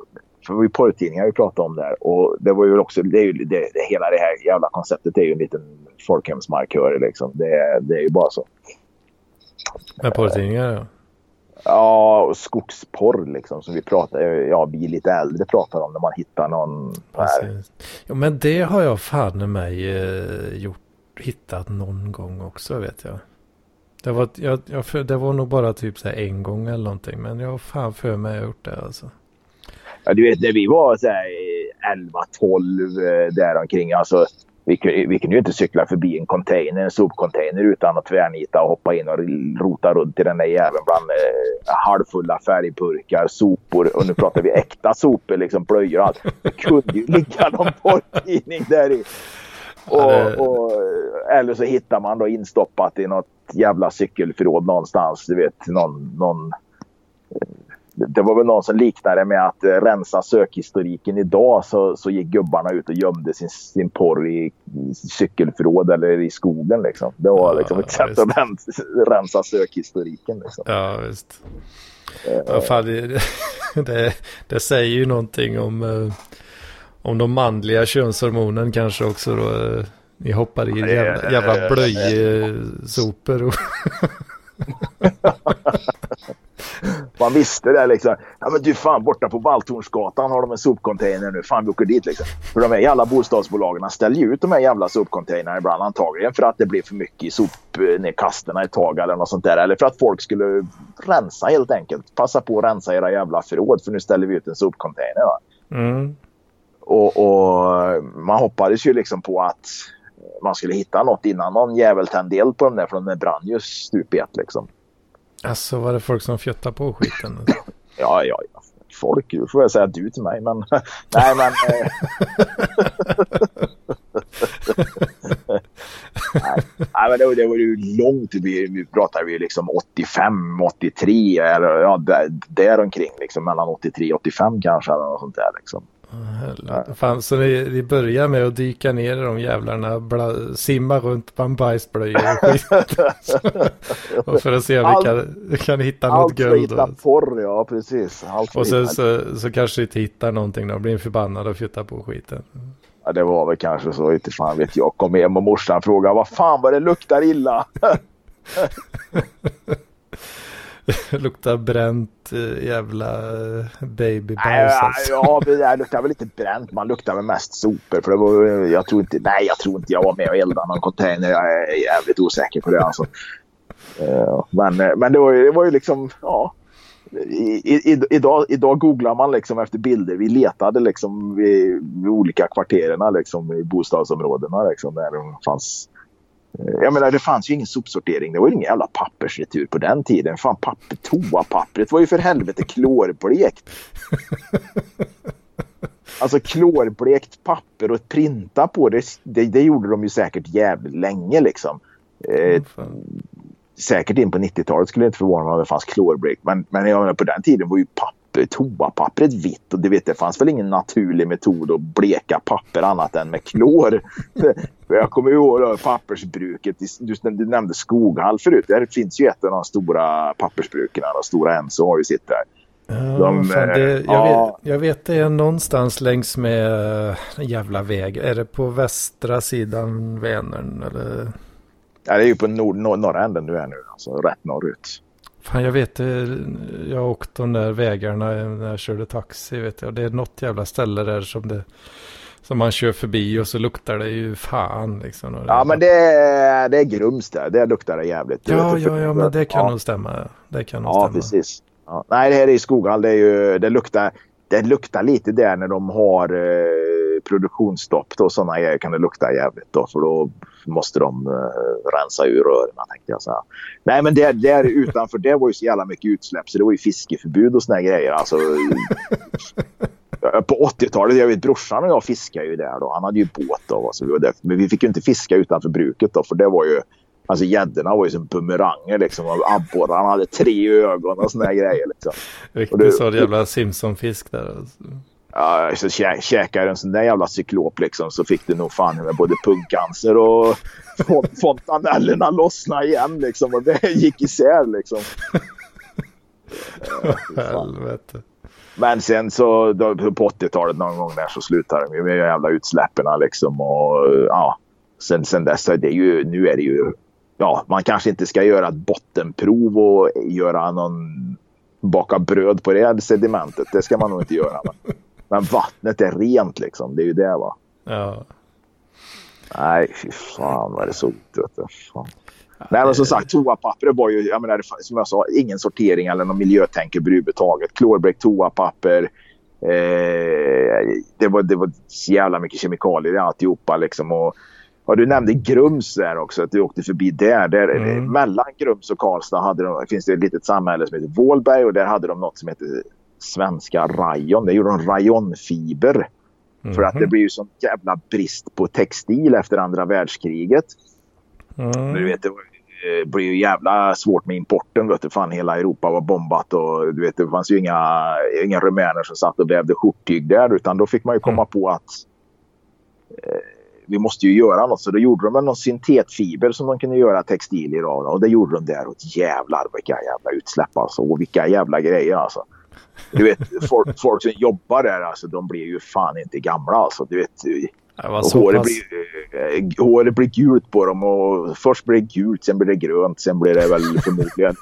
För ju porrtidningar vi pratade om där. Och det var ju också, det är ju, det, det, hela det här jävla konceptet är ju en liten folkhemsmarkör liksom. Det, det är ju bara så. Med porrtidningar ja. Ja, skogsporr liksom som vi pratar, ja vi lite äldre pratar om när man hittar någon. Ja men det har jag fan mig eh, gjort, hittat någon gång också vet jag. Det var, jag, jag, det var nog bara typ så en gång eller någonting. Men jag har fan för mig jag gjort det alltså. Ja, du vet när vi var så här 11-12 eh, däromkring. Alltså, vi, vi kunde ju inte cykla förbi en container, en sopcontainer utan att tvärnita och hoppa in och rota runt i den där jäveln bland eh, halvfulla färgburkar, sopor och nu pratar vi äkta sopor, liksom blöjor och allt. Det kunde ju ligga någon porrtidning där i. Och, och, eller så hittar man då instoppat i något jävla cykelförråd någonstans. Du vet, någon, någon det var väl någon som liknade med att rensa sökhistoriken idag så, så gick gubbarna ut och gömde sin, sin porr i, i cykelförråd eller i skogen. Liksom. Det var liksom ja, ett sätt att rensa, rensa sökhistoriken. Liksom. Ja, visst. Ja, fan, det, (laughs) det, det, säger ju någonting om, uh, om de manliga könshormonen kanske också då. Uh, ni hoppar i jävla, jävla blöjsopor. (laughs) (laughs) Man visste det liksom. Ja men du fan borta på Valltornsgatan har de en sopcontainer nu. Fan vi åker dit liksom. För de här jävla bostadsbolagen ställer ju ut de här jävla sopcontainrarna ibland antagligen för att det blir för mycket i sopnedkasterna ett tag eller något sånt där. Eller för att folk skulle rensa helt enkelt. Passa på att rensa era jävla förråd för nu ställer vi ut en sopcontainer. Va? Mm. Och, och, man hoppades ju liksom på att man skulle hitta något innan någon jävel tände eld på dem där för de brann ju stup i ett liksom. Alltså var det folk som fjöttade på skiten? (laughs) ja, ja, ja. Folk, du får jag säga du till mig, men (laughs) nej men. Eh. (laughs) nej, nej, men det, var, det var ju långt, vi, vi pratade vi liksom 85, 83 eller ja, där, däromkring liksom mellan 83 och 85 kanske eller något sånt där liksom. Fan, så ni, ni börjar med att dyka ner i de jävlarna, bla, simma runt på en bajsblöja och skit. (laughs) och för att se om vi kan, kan hitta något guld. Allt hitta porr, ja precis. Allt och sen så, så kanske ni inte hittar någonting då, blir förbannad och flyttar på skiten. Ja, det var väl kanske så, inte fan vet jag. Kom hem och morsan frågade vad fan vad det luktar illa. (laughs) (laughs) luktar bränt eh, jävla eh, babybajs. Alltså. Ja, det luktar väl inte bränt. Man luktar väl mest sopor. För det var, jag tror inte, nej, jag tror inte jag var med och eldade någon container. Jag är jävligt osäker på det alltså. Eh, men, men det, var, det var ju liksom, ja. I, i, idag, idag googlar man liksom efter bilder. Vi letade liksom vid, vid olika kvartererna liksom, i bostadsområdena liksom, där det fanns jag menar det fanns ju ingen sopsortering. Det var ju ingen jävla pappersretur på den tiden. Fan papper, toapappret var ju för helvete klorblekt. Alltså klorblekt papper och printa på det, det, det gjorde de ju säkert jävligt länge liksom. Eh, säkert in på 90-talet skulle det inte förvåna mig om det fanns klorblekt. Men, men jag menar, på den tiden var ju papper toapappret vitt och det, vet, det fanns väl ingen naturlig metod att bleka papper annat än med klor. (laughs) jag kommer ihåg pappersbruket, du, du nämnde Skoghall förut, där finns ju ett av de stora pappersbruken, Stora Enso har ju sitt där. Ja, de, fan, det, jag, ja. vet, jag vet det är någonstans längs med en jävla väg. Är det på västra sidan Vänern eller? Ja, det är ju på nord, nord, norra änden du är nu, alltså rätt norrut. Fan jag vet, jag har åkt de där vägarna när jag körde taxi vet jag. Det är något jävla ställe där som det som man kör förbi och så luktar det ju fan liksom. Ja men det är, det är Grums där, det luktar det jävligt. Ja, ja, ja men det kan ja. nog stämma. Det kan nog ja, stämma. precis. Ja. Nej det här är i Skoghall, det, är ju, det, luktar, det luktar lite där när de har eh, produktionsstopp och sådana grejer kan det lukta jävligt då för då måste de uh, rensa ur rören tänkte jag säga. Nej men där, där utanför det var ju så jävla mycket utsläpp så det var ju fiskeförbud och såna grejer. Alltså, (laughs) på 80-talet, jag vet brorsan och jag fiskade ju där då. Han hade ju båt då. Så vi var där. Men vi fick ju inte fiska utanför bruket då för det var ju Alltså gäddorna var ju som bumeranger liksom. Abborrarna hade tre ögon och såna grejer liksom. Riktigt sån jävla Simpson-fisk där. Alltså. Ja, så kä käkar en sån där jävla cyklop liksom så fick du nog fan med både pungcancer och (laughs) fontanellerna lossna igen liksom. Och det gick isär liksom. Helvete. Men sen så då, på 80-talet någon gång där så slutade de ju med jävla utsläppen liksom. Och ja, sen, sen dess är det ju, nu är det ju, ja, man kanske inte ska göra ett bottenprov och göra någon, baka bröd på det sedimentet. Det ska man nog inte göra. Men, (laughs) men vattnet är rent liksom, det är ju det va. Ja. Nej, fy fan vad det såg ut. Nej, men som sagt, toapapper var ju, jag menar, som jag sa, ingen sortering eller någon miljötänk överhuvudtaget. Klorblekt toapapper. Eh, det, var, det var så jävla mycket kemikalier i alltihopa liksom. Och, och du nämnde Grums där också, att du åkte förbi där. där mm. Mellan Grums och Karlstad hade de, finns det ett litet samhälle som heter Vålberg och där hade de något som heter Svenska Rayon. Där gjorde de rayonfiber. Mm. För att det mhm. blir ju sån jävla brist på textil efter andra världskriget. Mm. Du vet, det eh, blir ju jävla svårt med importen. Vet du. Fan, hela Europa var bombat och du vet, det fanns ju inga, inga rumäner som satt och vävde skjorttyg där. Utan då fick man ju komma mm. på att eh, vi måste ju göra något. Så då gjorde de någon syntetfiber som de kunde göra textilier av. Och det gjorde de där. Och jävlar vilka jävla utsläpp alltså. Och vilka jävla grejer alltså. Du vet, folk, folk som jobbar där alltså, de blir ju fan inte gamla alltså. Du vet, håret, blir, eh, håret blir gult på dem och först blir det gult, sen blir det grönt, sen blir det väl förmodligen,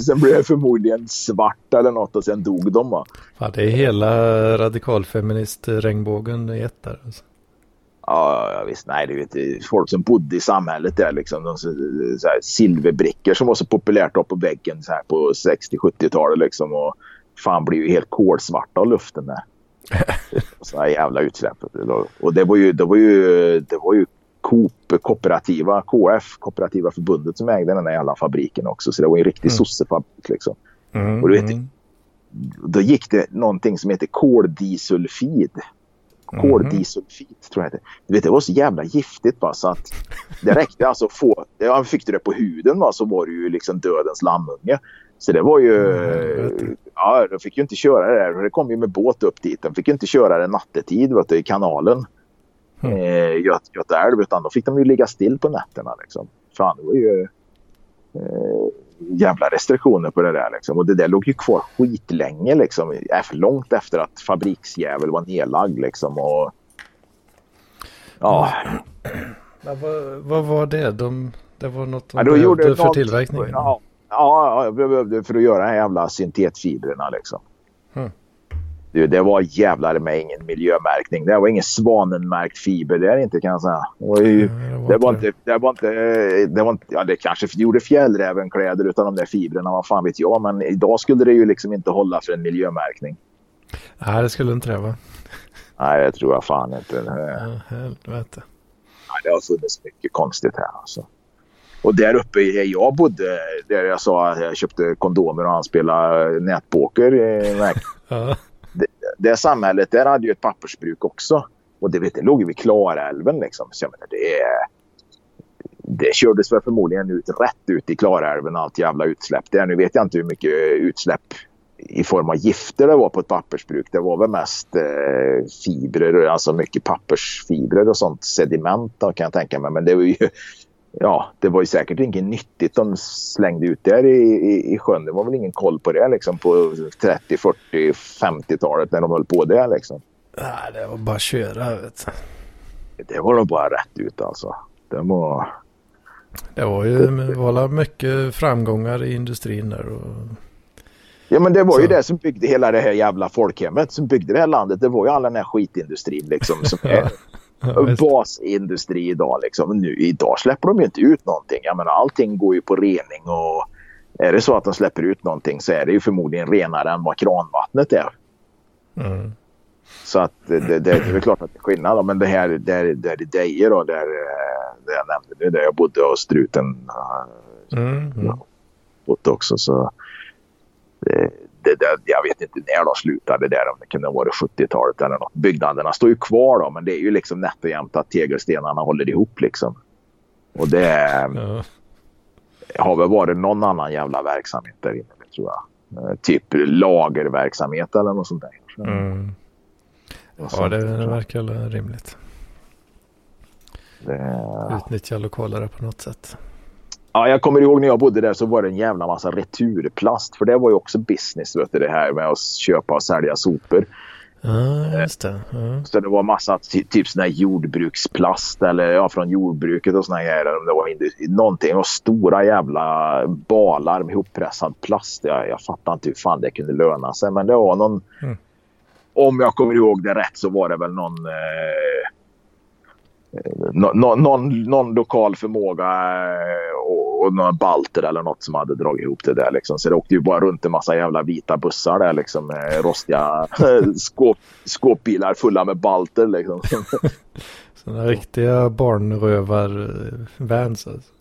(laughs) sen blir det förmodligen svart eller något och sen dog de va. Ja, det är hela radikalfeminist-regnbågen i ett där. Alltså. Ja, visst. Nej, du vet folk som bodde i samhället där liksom. De, så, så här, silverbrickor som var så populärt upp på väggen så här, på 60-70-talet liksom. Och fan blir ju helt kolsvarta av luften där. (laughs) Sådana jävla utsläpp. Och det var ju, det var ju, det var ju Coop, kooperativa, KF, kooperativa förbundet som ägde den där jävla fabriken också. Så det var en riktig mm. sossefabrik liksom. Mm, och du vet, mm. då gick det någonting som heter koldisulfid. Koldisulfid tror jag det Du vet, det var så jävla giftigt bara så att det räckte alltså få, ja, fick du det på huden va, så var du ju liksom dödens lammunge. Så det var ju... Mm, ja, de fick ju inte köra det där. Det kom ju med båt upp dit. De fick ju inte köra det nattetid vet du, i kanalen. Mm. Eh, Göt, Göta älv. Utan då fick de ju ligga still på nätterna. Liksom. Fan, det var ju... Eh, jävla restriktioner på det där. Liksom. Och det där låg ju kvar skitlänge. Liksom. Långt efter att fabriksjävel var nedlagd. Liksom. Och, ja. Men vad, vad var det? De, det var något de ja, behövde för tillverkningen? Ja, Ja, jag behövde för att göra de här jävla syntetfibrerna liksom. Mm. Det, det var jävlar med ingen miljömärkning. Det var ingen svanenmärkt fiber där inte kan jag säga. Ju, det, var inte, det var inte, det var inte, ja det kanske gjorde fjällrävenkläder utan de där fibrerna, vad fan vet jag. Men idag skulle det ju liksom inte hålla för en miljömärkning. Nej, det skulle inte det va? Nej, det tror jag fan inte. Ja, helvete. Nej, det har funnits mycket konstigt här alltså. Och där uppe där jag bodde, där jag sa att jag köpte kondomer och han spelade nätpoker. (laughs) Ja. Det, det samhället, där hade ju ett pappersbruk också. Och det, vet, det låg ju vid Klarälven liksom. Så jag menar, det, det kördes väl förmodligen ut rätt ut i Klarälven allt jävla utsläpp där. Nu vet jag inte hur mycket utsläpp i form av gifter det var på ett pappersbruk. Det var väl mest eh, fibrer, alltså mycket pappersfibrer och sånt. Sediment kan jag tänka mig. Men det var ju ja, det var ju säkert inget nyttigt de slängde ut där i, i, i sjön. Det var väl ingen koll på det liksom på 30, 40, 50-talet när de höll på där liksom. Nej, det var bara att köra. Vet du. Det var nog bara rätt ut alltså. Det var... Det var ju det var mycket framgångar i industrin där. Och... Ja men det var så. ju det som byggde hela det här jävla folkhemmet som byggde det här landet. Det var ju all den här skitindustrin liksom. Som (laughs) är, basindustri idag. Liksom. Nu, idag släpper de ju inte ut någonting. Jag menar, allting går ju på rening och är det så att de släpper ut någonting så är det ju förmodligen renare än vad kranvattnet är. Mm. Så att det, det, det, är klart att det är skillnad. Men det här där, där i Deje då, där, där jag nämnde nu, där jag bodde och struten mm. Mm. bodde också. Så det, det, det, jag vet inte när de slutade där, om det kunde varit 70-talet eller något. Byggnaderna står ju kvar då, men det är ju liksom nätt och jämnt att tegelstenarna håller ihop liksom. Och det... Ja. Har väl varit någon annan jävla verksamhet där inne, tror jag. Eh, typ lagerverksamhet eller något sånt där. Mm. Ja, det, det verkar rimligt. Det... Utnyttja lokaler på något sätt. Ja, jag kommer ihåg när jag bodde där så var det en jävla massa returplast. För det var ju också business, vet du, det här med att köpa och sälja sopor. Ja, just det. Ja. Så det var massa typ sån här jordbruksplast eller ja, från jordbruket och såna här. Det var någonting och stora jävla balar med ihoppressad plast. Jag, jag fattar inte hur fan det kunde löna sig. Men det var någon... Mm. Om jag kommer ihåg det rätt så var det väl någon... Eh, någon, någon, någon lokal förmåga eh, och, och några balter eller något som hade dragit ihop det där. Liksom. Så det åkte ju bara runt en massa jävla vita bussar där liksom med rostiga (laughs) skåp, skåpbilar fulla med balter liksom. (laughs) Sådana riktiga barnrövar-vans alltså.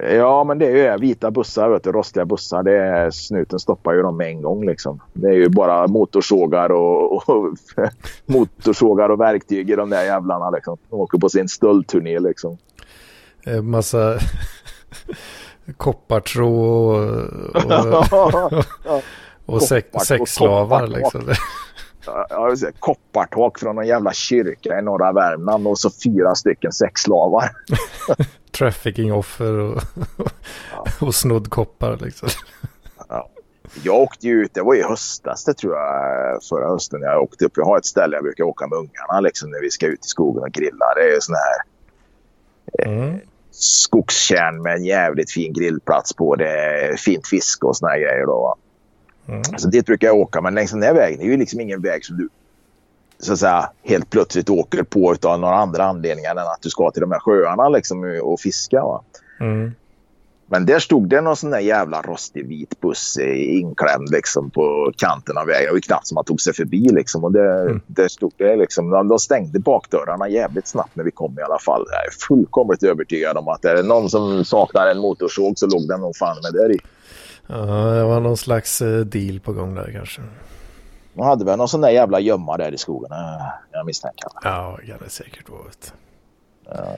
Ja, men det är ju vita bussar, vet du, rostiga bussar. Det är, snuten stoppar ju dem med en gång. Liksom. Det är ju bara motorsågar och, och (laughs) motorsågar och verktyg i de där jävlarna. Liksom. De åker på sin stöldturné liksom. En massa (laughs) koppartråd och, (laughs) och, och sex, sexslavar. Liksom. Koppartak från en jävla kyrka i norra Värmland och så fyra stycken sexslavar. (laughs) Trafficking-offer och, ja. och snodd koppar liksom. Ja. Jag åkte ju ut, det var i höstas det tror jag, förra hösten. Jag åkte upp, jag har ett ställe jag brukar åka med ungarna liksom när vi ska ut i skogen och grilla. Det är sån här eh, mm. eh, skogskärn med en jävligt fin grillplats på. Det är fint fiske och såna här grejer då. Mm. Så dit brukar jag åka, men längs den här vägen är ju liksom ingen väg som du så att säga, helt plötsligt åker på av några andra anledningar än att du ska till de här sjöarna liksom, och fiska. Mm. Men där stod det någon sån där jävla rostig vit buss inklämd liksom, på kanten av vägen. Det var knappt som man tog sig förbi. Liksom. Och det, mm. där stod det, liksom, de stängde bakdörrarna jävligt snabbt när vi kom i alla fall. Jag är fullkomligt övertygad om att är det någon som saknar en motorsåg så låg den nog fan med där i. Ja, det var någon slags eh, deal på gång där kanske. De hade väl någon sån där jävla gömma där i skogen, eh, jag misstänker. Ja, det kan det säkert vara. Ja.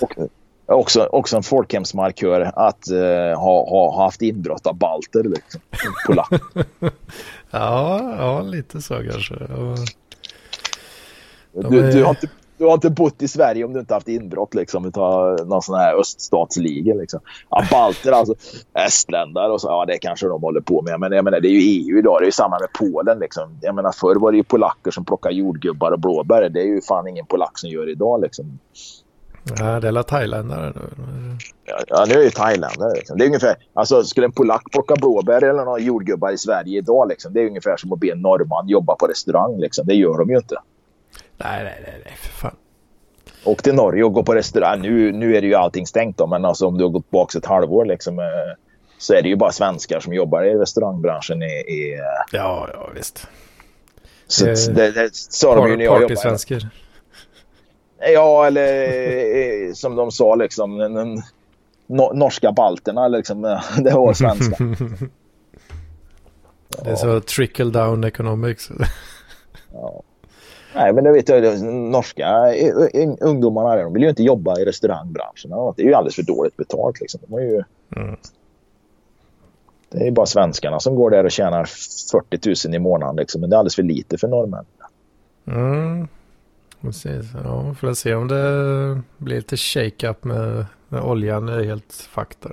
Och, också, också en folkhemsmarkör att uh, ha, ha, haft inbrott av balter liksom. Polack. (laughs) ja, ja, lite så kanske. Ja. Du, du, har inte, du har inte bott i Sverige om du inte haft inbrott liksom utav någon sån här öststatsliga liksom. Ja, balter alltså, estländare och så, ja det kanske de håller på med. Men jag menar det är ju EU idag, det är ju samma med Polen liksom. Jag menar förr var det ju polacker som plockar jordgubbar och blåbär. Det är ju fan ingen polack som gör idag liksom. Ja, det är alla thailändare nu. Ja, nu är det thailändare. Liksom. Det är ungefär, alltså skulle en polack plocka blåbär eller några jordgubbar i Sverige idag liksom. Det är ungefär som att be en norrman jobba på restaurang liksom. Det gör de ju inte. Nej, nej, nej, nej, för fan. Åk till Norge och gå på restaurang. Nu, nu är det ju allting stängt då, men alltså om du har gått bak ett halvår liksom, eh, så är det ju bara svenskar som jobbar i restaurangbranschen. I, i eh, ja, ja, visst. Så eh, det, det sa de ju när jag jobbade. svenskar. Ja, eller eh, som de sa liksom, den, norska balterna liksom, (laughs) det var svenska. (laughs) det är så trickle down economics. ja. Nej, men det vet jag, norska ungdomarna de vill ju inte jobba i restaurangbranschen. Det är ju alldeles för dåligt betalt. Liksom. De ju... Mm. Det är bara svenskarna som går där och tjänar 40 000 i månaden. Liksom. Men det är alldeles för lite för norrmän. Mm. Precis. Ja, får se om det blir lite shake-up med, med oljan är helt fakta.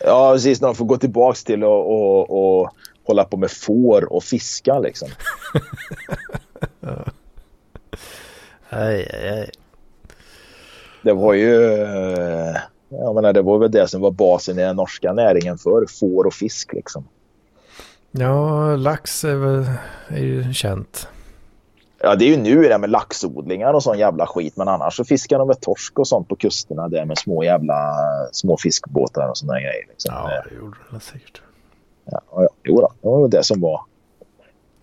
Ja, precis. När de får gå tillbaka till att och, och hålla på med får och fiska liksom. (laughs) aj, aj, aj. Det var ju... Eh, jag menar, det var väl det som var basen i den norska näringen för får och fisk liksom. Ja, lax är, väl, är ju känt. Ja, det är ju nu det med laxodlingar och sån jävla skit. Men annars så fiskar de med torsk och sånt på kusterna där med små jävla små fiskbåtar och såna grejer. Liksom. Ja, det gjorde de säkert. Ja, ja, jo då. Det var det som var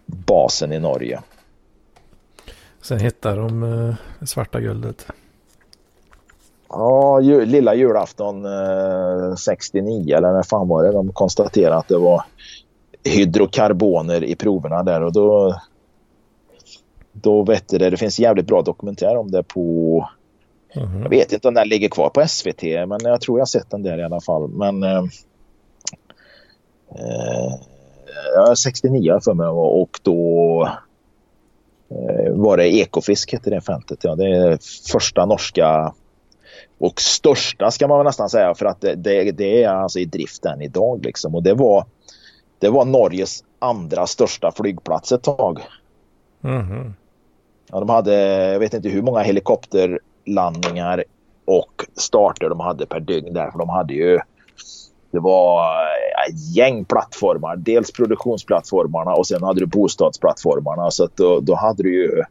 basen i Norge. Sen hittar de eh, svarta guldet. Ja, ju, lilla julafton eh, 69 eller när fan var det? De konstaterade att det var hydrokarboner i proverna där och då då vet det, det finns jävligt bra dokumentär om det på Mm. Jag vet inte om den ligger kvar på SVT, men jag tror jag sett den där i alla fall. Men eh, eh, 69 för mig och då var det Ekofisk hette det fältet. Ja, det är första norska och största ska man väl nästan säga för att det, det, det är alltså i drift än idag liksom. Och det var, det var Norges andra största flygplats ett tag. Mm. Ja, de hade, jag vet inte hur många helikopterlandningar och starter de hade per dygn där. För de hade ju, det var ett gäng plattformar. Dels produktionsplattformarna och sen hade du bostadsplattformarna. Så att då, då hade du ju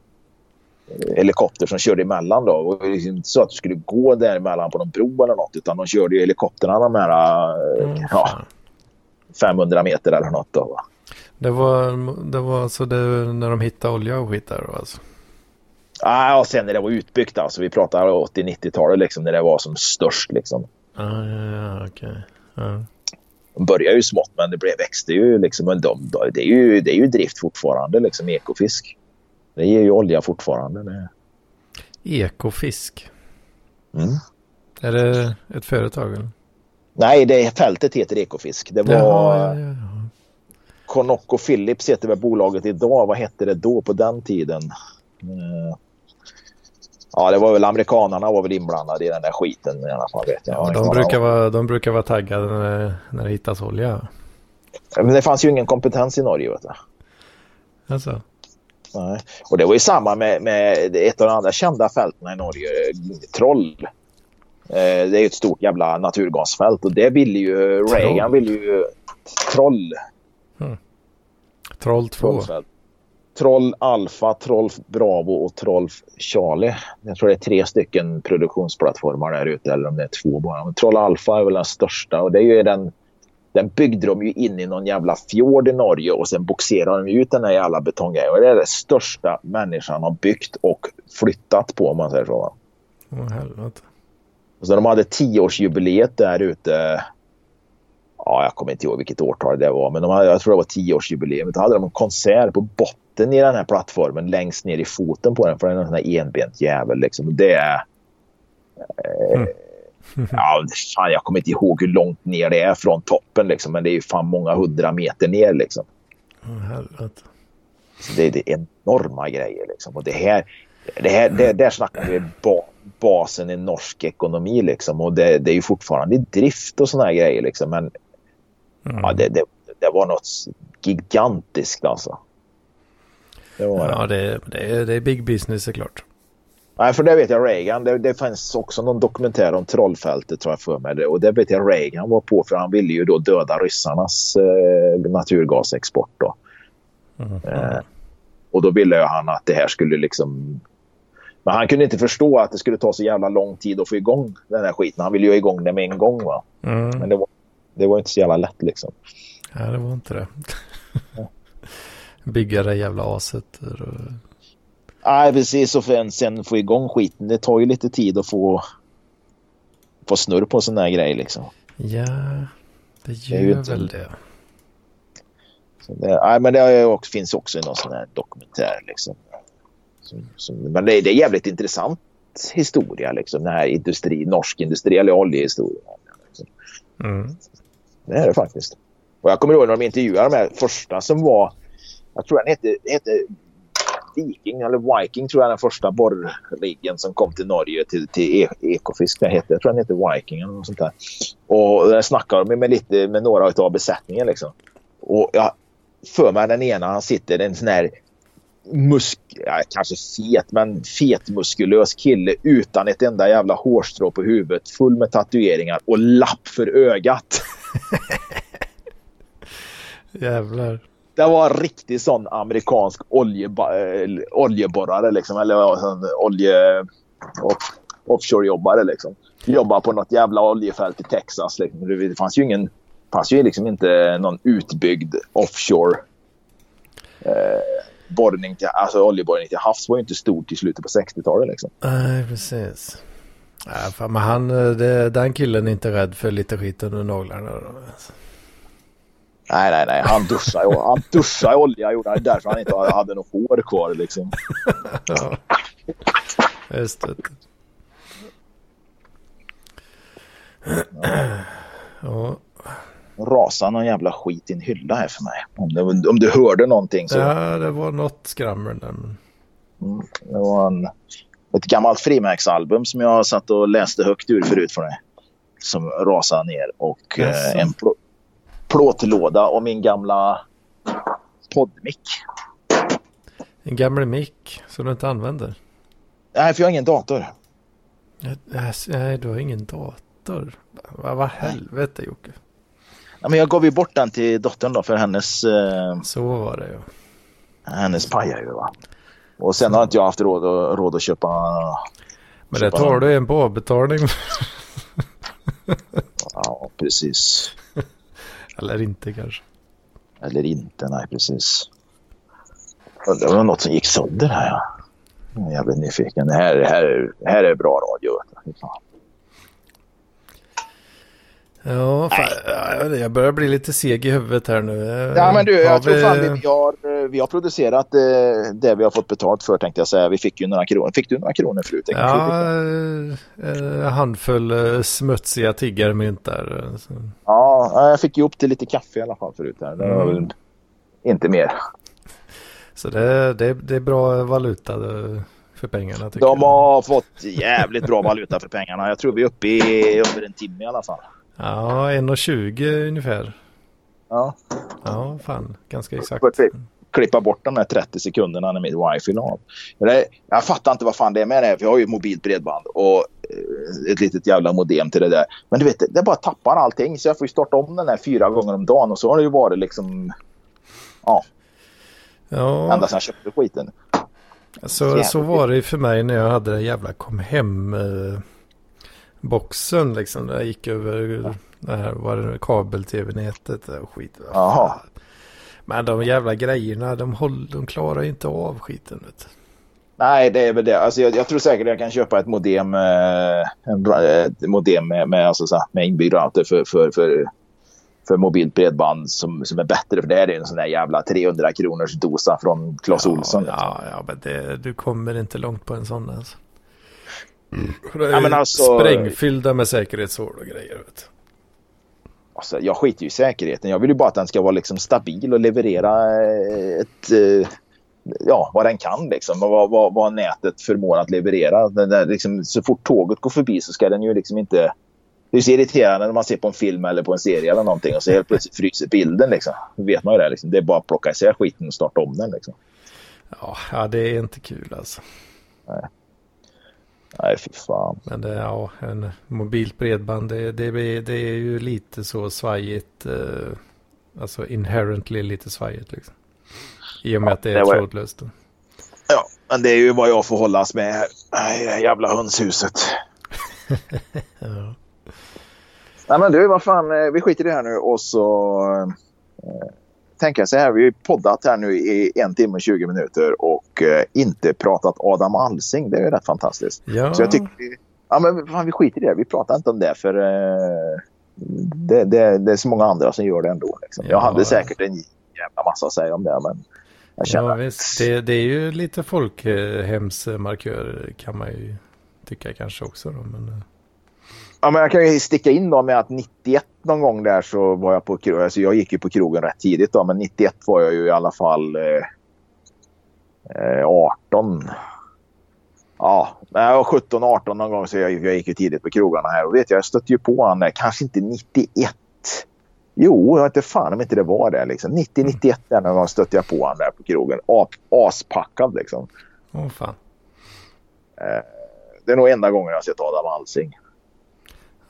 helikopter som körde emellan då. Och det inte så att du skulle gå däremellan på någon bro eller något utan de körde ju helikopterna de här mm. ja, 500 meter eller något då. Va? Det var, det var alltså det, när de hittade olja och skit där då alltså? Ja, och sen när det var utbyggt alltså. Vi pratar 80-90-talet liksom när det var som störst liksom. Ah, ja, ja, okej. Okay. Ja. De började ju smått men det blev, växte ju liksom. Men de, det, är ju, det är ju drift fortfarande liksom, ekofisk. Det ger ju olja fortfarande. Det. Ekofisk? Mm. Är det ett företag eller? Nej, det fältet heter Ekofisk. Det var... Ja, ja, ja. Conoco Philips heter väl bolaget idag. Vad hette det då på den tiden? Ja, det var väl amerikanarna var väl inblandade i den där skiten i alla fall. Vet jag. Ja, de, brukar vara, de brukar vara taggade när, när det hittas olja. Men det fanns ju ingen kompetens i Norge. Vet du. Alltså. Nej. Och det var ju samma med, med ett av de andra kända fälten i Norge, Troll. Eh, det är ju ett stort jävla naturgasfält och det ville ju Reagan ville ju Troll. Mm. Troll 2. Troll Alpha, Troll Bravo och Troll Charlie. Jag tror det är tre stycken produktionsplattformar där ute eller om det är två bara. Men Troll Alpha är väl den största och det är ju den den byggde de ju in i någon jävla fjord i Norge och sen boxerade de ut den här jävla betonggrejen. Det är det största människan har byggt och flyttat på om man säger så. Åh helvete. Så de hade tioårsjubileet där ute. Ja, jag kommer inte ihåg vilket årtal det var, men de hade, jag tror det var tioårsjubileum. Då hade de en konsert på botten i den här plattformen längst ner i foten på den. För den är en sån här enbent jävel liksom. Det är... Eh, mm ja, fan, jag kommer inte ihåg hur långt ner det är från toppen liksom, men det är ju fan många hundra meter ner liksom. Så det, det är enorma grejer liksom. Och det här, det här det, där snackar vi ba, basen i norsk ekonomi liksom. Och det, det är ju fortfarande drift och såna här grejer liksom. Men mm. ja, det, det, det var något gigantiskt alltså. Det var ja, det, det, är, det är big business såklart. Nej, för det vet jag Reagan. Det, det fanns också någon dokumentär om trollfältet tror jag för mig. Och det vet jag Reagan var på för han ville ju då döda ryssarnas eh, naturgasexport. Då. Mm. Eh, och då ville han att det här skulle liksom... Men han kunde inte förstå att det skulle ta så jävla lång tid att få igång den här skiten. Han ville ju igång det med en gång. Va? Mm. Men det var, det var inte så jävla lätt liksom. Nej, det var inte det. (laughs) Bygga det jävla aset. Nej, precis. Och sen få igång skiten. Det tar ju lite tid att få, få snurr på sådana här grejer liksom. Ja, det gör det väl det. det. Nej, men det också, finns också i någon sån här dokumentär liksom. Som, som, men det, det, är jävligt intressant historia liksom. Den här industri, norsk industri eller oljehistoria. Liksom. Mm. Det är det faktiskt. Och jag kommer ihåg när de intervjuade de här första som var, jag tror den hette, hette Viking eller Viking tror jag den första borrriggen som kom till Norge till, till e- Ekofisk. Den heter, jag tror den hette Viking eller något sånt där. Och där snackade de med, lite, med några av besättningen liksom. Och jag för mig den ena han sitter en sån här musk, ja, kanske fet, men fetmuskulös kille utan ett enda jävla hårstrå på huvudet. Full med tatueringar och lapp för ögat. (laughs) (laughs) Jävlar det var en riktig sån amerikansk oljeba, äh, oljeborrare liksom. Eller olje... Off, offshore-jobbare liksom. Jobbar på något jävla oljefält i Texas. Liksom. Det fanns ju ingen... fanns ju liksom inte någon utbyggd offshore... Eh, borrning till, alltså oljeborrning till havs var ju inte stort i slutet på 60-talet liksom. Nej, precis. Ja, men han, eh, det, den killen är inte rädd för lite skit under naglarna. Nej, nej, nej. Han duschade, han duschade i olja gjorde han. därför han inte hade något hår kvar liksom. (laughs) ja, just det. Ja. Rasade någon jävla skit i en hylla här för mig. Om, det, om du hörde någonting så. ja, det var något skrammel där. Mm, det var en, ett gammalt frimärksalbum som jag satt och läste högt ur förut för dig. Som rasade ner och Jaså. eh, en plå, plåtlåda och min gamla poddmick. En gammal mick som du inte använder. Nej, för jag har ingen dator. Nej, du har ingen dator. Vad vad helvete Jocke. Ja, men jag gav ju bort den till dottern då för hennes, eh, Så var det ju. hennes pajar ju va. Och sen har inte jag haft råd, att- råd att köpa. Men det tar någon. du en på avbetalning. Ja, precis. Eller inte kanske. Eller inte, nej precis. Det var något som gick sönder här ja. Jag jävligt nyfiken. Det här, här, här är bra radio. Fan. Ja, fan, ja, jag börjar bli lite seg i huvudet här nu. Ja men du, Har jag tror vi- fan vi, har, vi har producerat eh, det vi har fått betalt för tänkte jag säga. Vi fick ju några kronor. Fick du några kronor förut? Jag Ja, det. eh, en handfull eh, smutsiga tiggarmynt där. eh, ja, jag fick ju upp till lite kaffe i alla fall förut. Här. Det var Mm. inte mer. Så det, det, det är bra valuta eh, för pengarna tycker De jag. har fått jävligt bra valuta för pengarna. Jag tror vi är uppe i över en timme i alla fall. Ja, 1,20 ungefär. Ja. Ja, fan, ganska exakt. Klippa bort de där 30 sekunderna när mitt wifi la av. Jag fattar inte vad fan det är med det. Vi har ju mobilt bredband och eh, ett litet jävla modem till det där. Men du vet, det bara tappar allting. Så jag får ju starta om den här fyra gånger om dagen. Och så har det ju varit liksom Ja, ända sedan jag köpte skiten. så, så var det ju för mig när jag hade det jävla kom hem eh, boxen liksom. Där jag gick över det här, var det kabel-tv-nätet och skit. Jaha. Men de jävla grejerna, de, håll, de klarar ju inte av skiten. Vet. du. Nej, det är väl det. Alltså, jag, jag tror säkert jag kan köpa ett modem, eh, ett modem med, med, alltså, så här, med inbyggd router för, för, för, för mobilt bredband som, som är bättre. För det är en sån där jävla 300 kronors dosa från Clas Ohlson. liksom. Ja, ja, men det, du kommer inte långt på en sån alltså. Är Ja, men alltså- Sprängfyllda med säkerhetshål och grejer. Vet. Alltså, jag skiter ju i säkerheten. Jag vill ju bara att den ska vara liksom stabil och leverera eh, ett, eh, ja, vad den kan. Liksom. Och Vad, vad, vad nätet förmår att leverera. Där, liksom, så fort tåget går förbi så ska den ju liksom inte... Det är så irriterande när man ser på en film eller på en serie eller någonting och så helt plötsligt fryser bilden. Liksom. Då vet man ju det. Liksom. Det är bara att plocka isär skiten och starta om den. Liksom. Ja, ja, det är inte kul alltså. Nej, fy fan. Men det, ja, en mobilt bredband, det, det, det är ju lite så svajigt. Eh, alltså inherently lite svajigt liksom. I och med Ja, att det är var- trådlöst. då. Ja, men det är ju vad jag får hållas med här. Nej, det jävla hönshuset. (laughs) Ja. Nej men du, vad fan, eh, vi skiter i det här nu och så eh, tänker jag så här. Vi har poddat här nu i en timme och 20 minuter och eh, inte pratat Adam Alsing. Det är ju rätt fantastiskt. Ja, Så jag tycker ja, men fan, vi skiter i det. Vi pratar inte om det för eh, det, det, det är så många andra som gör det ändå. Liksom. Jag Ja. hade säkert en jävla massa att säga om det men jag känner ja visst. Det, det är ju lite folkhemsmarkör kan man ju tycka kanske också. Då, men, eh, Ja, men jag kan ju sticka in då med att 91 någon gång där så var jag på krogen. Alltså jag gick ju på krogen rätt tidigt då, men 91 var jag ju i alla fall eh, eh, 18. Ja, när jag var 17, 18 någon gång så jag, jag gick ju tidigt på krogarna här. Och vet jag, jag stötte ju på han där, kanske inte 91. Jo, jag inte fan om inte det var det. Liksom. 90, 91 där någon gång stötte jag på han där på krogen. Aspackad liksom. Åh fan. Eh, det är nog enda gången jag har sett Adam Alsing.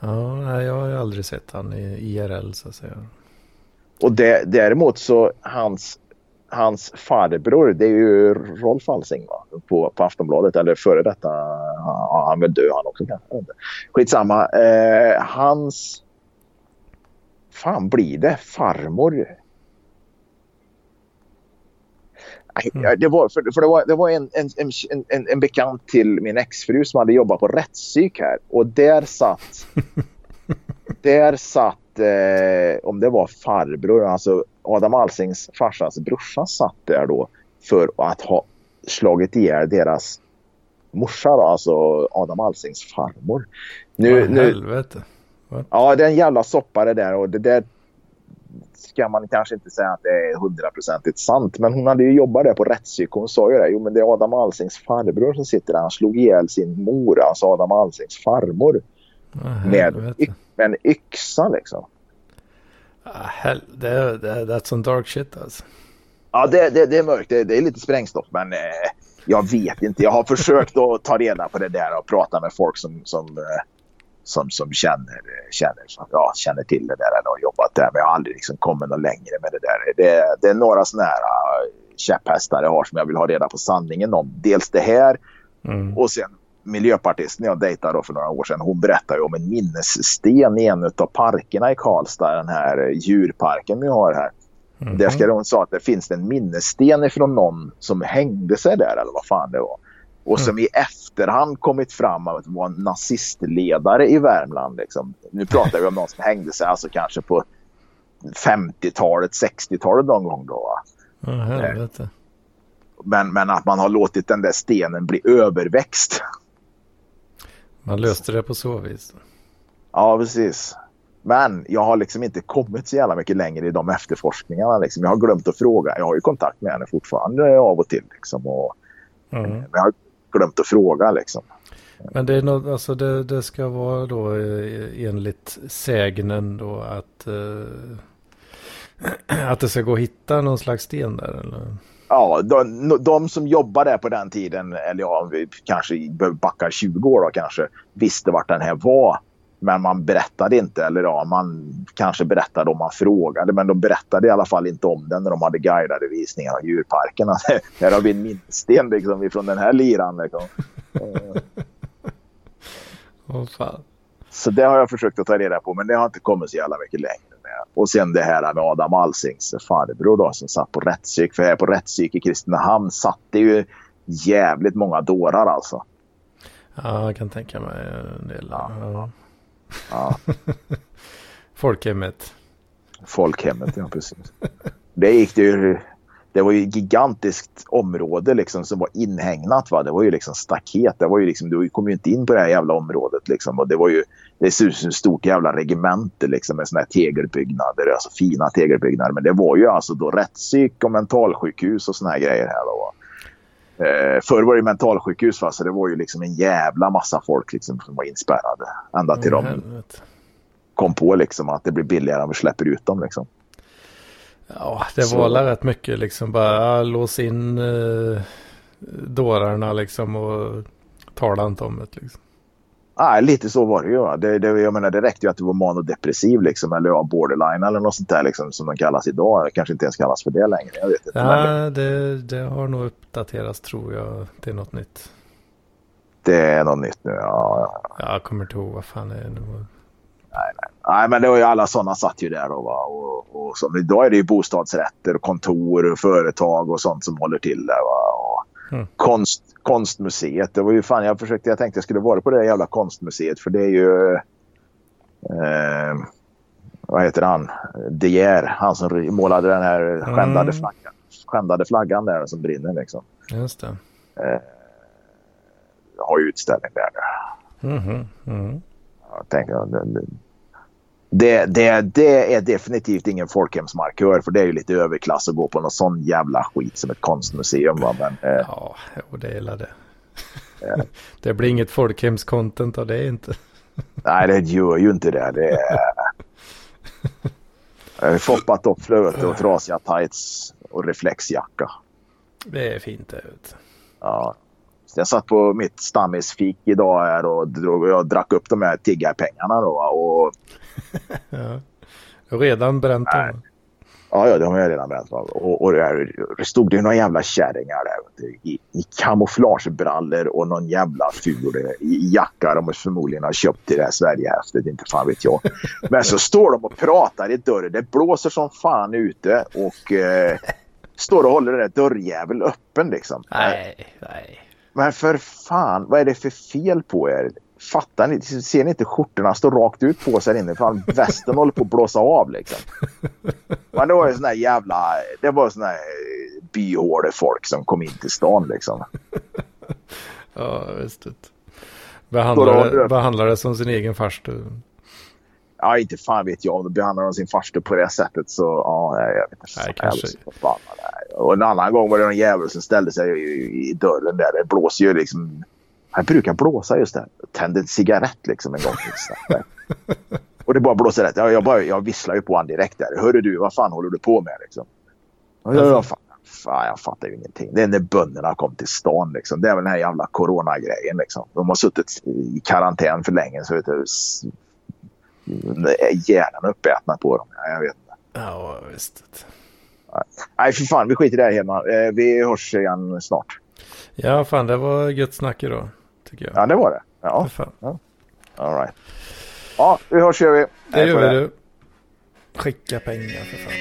Ja, jag har ju aldrig sett han i IRL så att säga. Och det, däremot så hans, hans farbror, det är ju Rolf Alsing va? På, på Aftonbladet. Eller före detta, ja, han vill dö han också kanske. Skitsamma. Eh, hans, fan blir det? Farmor? Nej, det var, för, för det var, det var en, en, en, en, en bekant till min exfru som hade jobbat på rättspsyk här. Och där satt (laughs) där satt, eh, om det var farbror, alltså Adam Alsings farsans brorsa satt där då för att ha slagit ihjäl deras morsa, då, alltså Adam Alsings farmor. Nu, Vad nu, helvete. What? Ja, det är en jävla soppa det där och det där ska man kanske inte säga att det är hundraprocentigt sant. Men hon hade ju jobbat där på rättspsyk. Hon sa ju det. Jo, men det är Adam Alsings farbror som sitter där. Han slog ihjäl sin mor, alltså Adam Alsings farmor. Ah, Med, med en yxa liksom. Ah, hel- det, det, that's some dark shit alltså. Ja, det, det, det är mörkt. Det, det är lite sprängstoff, men eh, jag vet inte. Jag har försökt att ta reda på det där och prata med folk som, som, eh, som, som känner, känner, som, ja, känner till det där eller har jobbat där. Men jag har aldrig liksom kommit något längre med det där. Det, det är några sådana här eh, käpphästar jag har som jag vill ha reda på sanningen om. Dels det här Mm. och sen miljöpartisten jag dejtade för några år sedan. Hon berättade om en minnessten i en av parkerna i Karlstad. Den här djurparken vi har här. Mhm. Där ska hon sa att det finns en minnessten ifrån någon som hängde sig där eller vad fan det var. Och som i efterhand kommit fram att det var en nazistledare i Värmland. Liksom. Nu pratar vi om någon som hängde sig alltså kanske på 50-talet, 60-talet någon gång då. Ja, helvete. Men, men att man har låtit den där stenen bli överväxt. Man löste det på så vis. Ja, precis. Men jag har liksom inte kommit så jävla mycket längre i de efterforskningarna. Liksom. Jag har glömt att fråga. Jag har ju kontakt med henne fortfarande av och till. Liksom. Och, Mm. men jag har glömt att fråga. Liksom. Men det är något, alltså det, det ska vara då eh, enligt sägnen då att, eh, (clears throat) att det ska gå att hitta någon slags sten där eller? Ja, de, de som jobbade där på den tiden, eller ja, vi kanske backar 20 år då kanske, visste vart den här var. Men man berättade inte, eller ja, man kanske berättade om man frågade. Men de berättade i alla fall inte om den när de hade guidade visningar av djurparkerna. (laughs) här har vi en minnessten liksom, från den här liran. Liksom. (laughs) Åh fan. Så det har jag försökt att ta reda på, men det har inte kommit så jävla mycket längre med. Och sen det här med Adam Alsings farbror då, som satt på rättspsyk. För här på rättspsyk i Kristinehamn satt det ju jävligt många dårar alltså. Ja, jag kan tänka mig en del. Ja. Ja. Ja, (laughs) Folkhemmet. folkhemmet, ja precis. Det gick det ju... Det var ju ett gigantiskt område liksom som var inhägnat. Va? Det var ju liksom staket. Det var ju liksom, du kom ju inte in på det här jävla området. Liksom. Och det var ju det ser ut som ett stort jävla regemente liksom, med såna här tegelbyggnader. Alltså fina tegelbyggnader. Men det var ju alltså då rättspsyk och mentalsjukhus och såna här grejer här. Va? Eh, förr var det mentalsjukhus va? så det var ju liksom en jävla massa folk liksom, som var inspärrade. Ända till Åh, de kom på liksom, att det blir billigare om vi släpper ut dem. Liksom. Ja, det Så- var rätt mycket liksom bara lås in eh, dårarna liksom och tala inte om det liksom. Nej, lite så var det ju. Det, det, jag menar, det räckte ju att du var manodepressiv liksom, eller ja, borderline eller något sånt där liksom, som de kallas idag. Det kanske inte ens kallas för det längre. Jag vet inte. Ja, det, det har nog uppdaterats tror jag till något nytt. det är något nytt nu. Ja, ja. Jag kommer inte ihåg vad fan det är nu. Nej, men det var ju alla sådana satt ju där. Då, va? Och, och så, idag är det ju bostadsrätter, och kontor, och företag och sånt som håller till där. Va? Och Mm. konst, konstmuseet. Det var ju fan, jag försökte, jag tänkte jag skulle vara på det där jävla konstmuseet för det är ju... Eh, vad heter han? De Geer, han som målade den här skändade, Mm. flaggan, skändade flaggan där som brinner liksom. Just det. Jag har ju utställning där nu. Mhm, mhm. Jag tänkte, det, det, det, är definitivt ingen folkhemsmarkör för det är ju lite överklass att gå på någon sån jävla skit som ett konstmuseum. Va? Men, eh, Ja, jo, det är det. (laughs) (laughs) det blir inget folkhemscontent av det inte. (laughs) nej, det gör ju inte det. det är... Foppat upp flöte och trasiga tights och reflexjacka. Det är fint det. Vet. Ja. Så jag satt på mitt stammisfik idag här och drog, jag drack upp de här tiggarpengarna då. Och, (laughs) Ja. Redan bränt dem. ja, ja, de har jag redan bränt. va. Och, och där, det stod det ju några jävla kärringar där i, i kamouflagebrallor och någon jävla ful i jacka de förmodligen har köpt till det här Sverigehäftet, inte fan vet jag. Men så står de och pratar i dörren. Det blåser som fan ute och eh, står och håller den där dörrjäveln öppen liksom. Nej, nej. Men för fan, vad är det för fel på er? Fattar ni? Ser ni inte skjortorna stå rakt ut på sig inne? Fan, västen håller på att blåsa av liksom. Men det var ju sån där jävla... Det var sån där byhåle folk som kom in till stan liksom. Ja, visst. behandlar det som sin egen farstu. Ja, inte fan vet jag om de behandlar de sin farstu på det sättet så ja, jag vet inte. Nej, kanske. Och en annan gång var det någon jävel som ställde sig i, i dörren där. Det blåser ju liksom. Han brukar blåsa just där. Tände en cigarett liksom en gång. (laughs) och det bara blåser rätt. Jag, jag, bara, jag visslar ju på honom direkt där. Hörru du, vad fan håller du på med liksom? Och jag, jag, fan, fan, jag fattar ju ingenting. Det är när bönderna kom till stan liksom. Det är väl den här jävla coronagrejen liksom. De har suttit i karantän för länge så vet du, hjärnan uppätna på dem. Jag vet inte. Ja, visst. Nej, för fan. Vi skiter i det här hemma. Eh, vi hörs igen snart. Ja, fan. Det var gött snack idag. Tycker jag. Ja, det var det. Ja. Ja. All right. Ja, vi hörs gör vi. Det gör vi du. Skicka pengar för fan.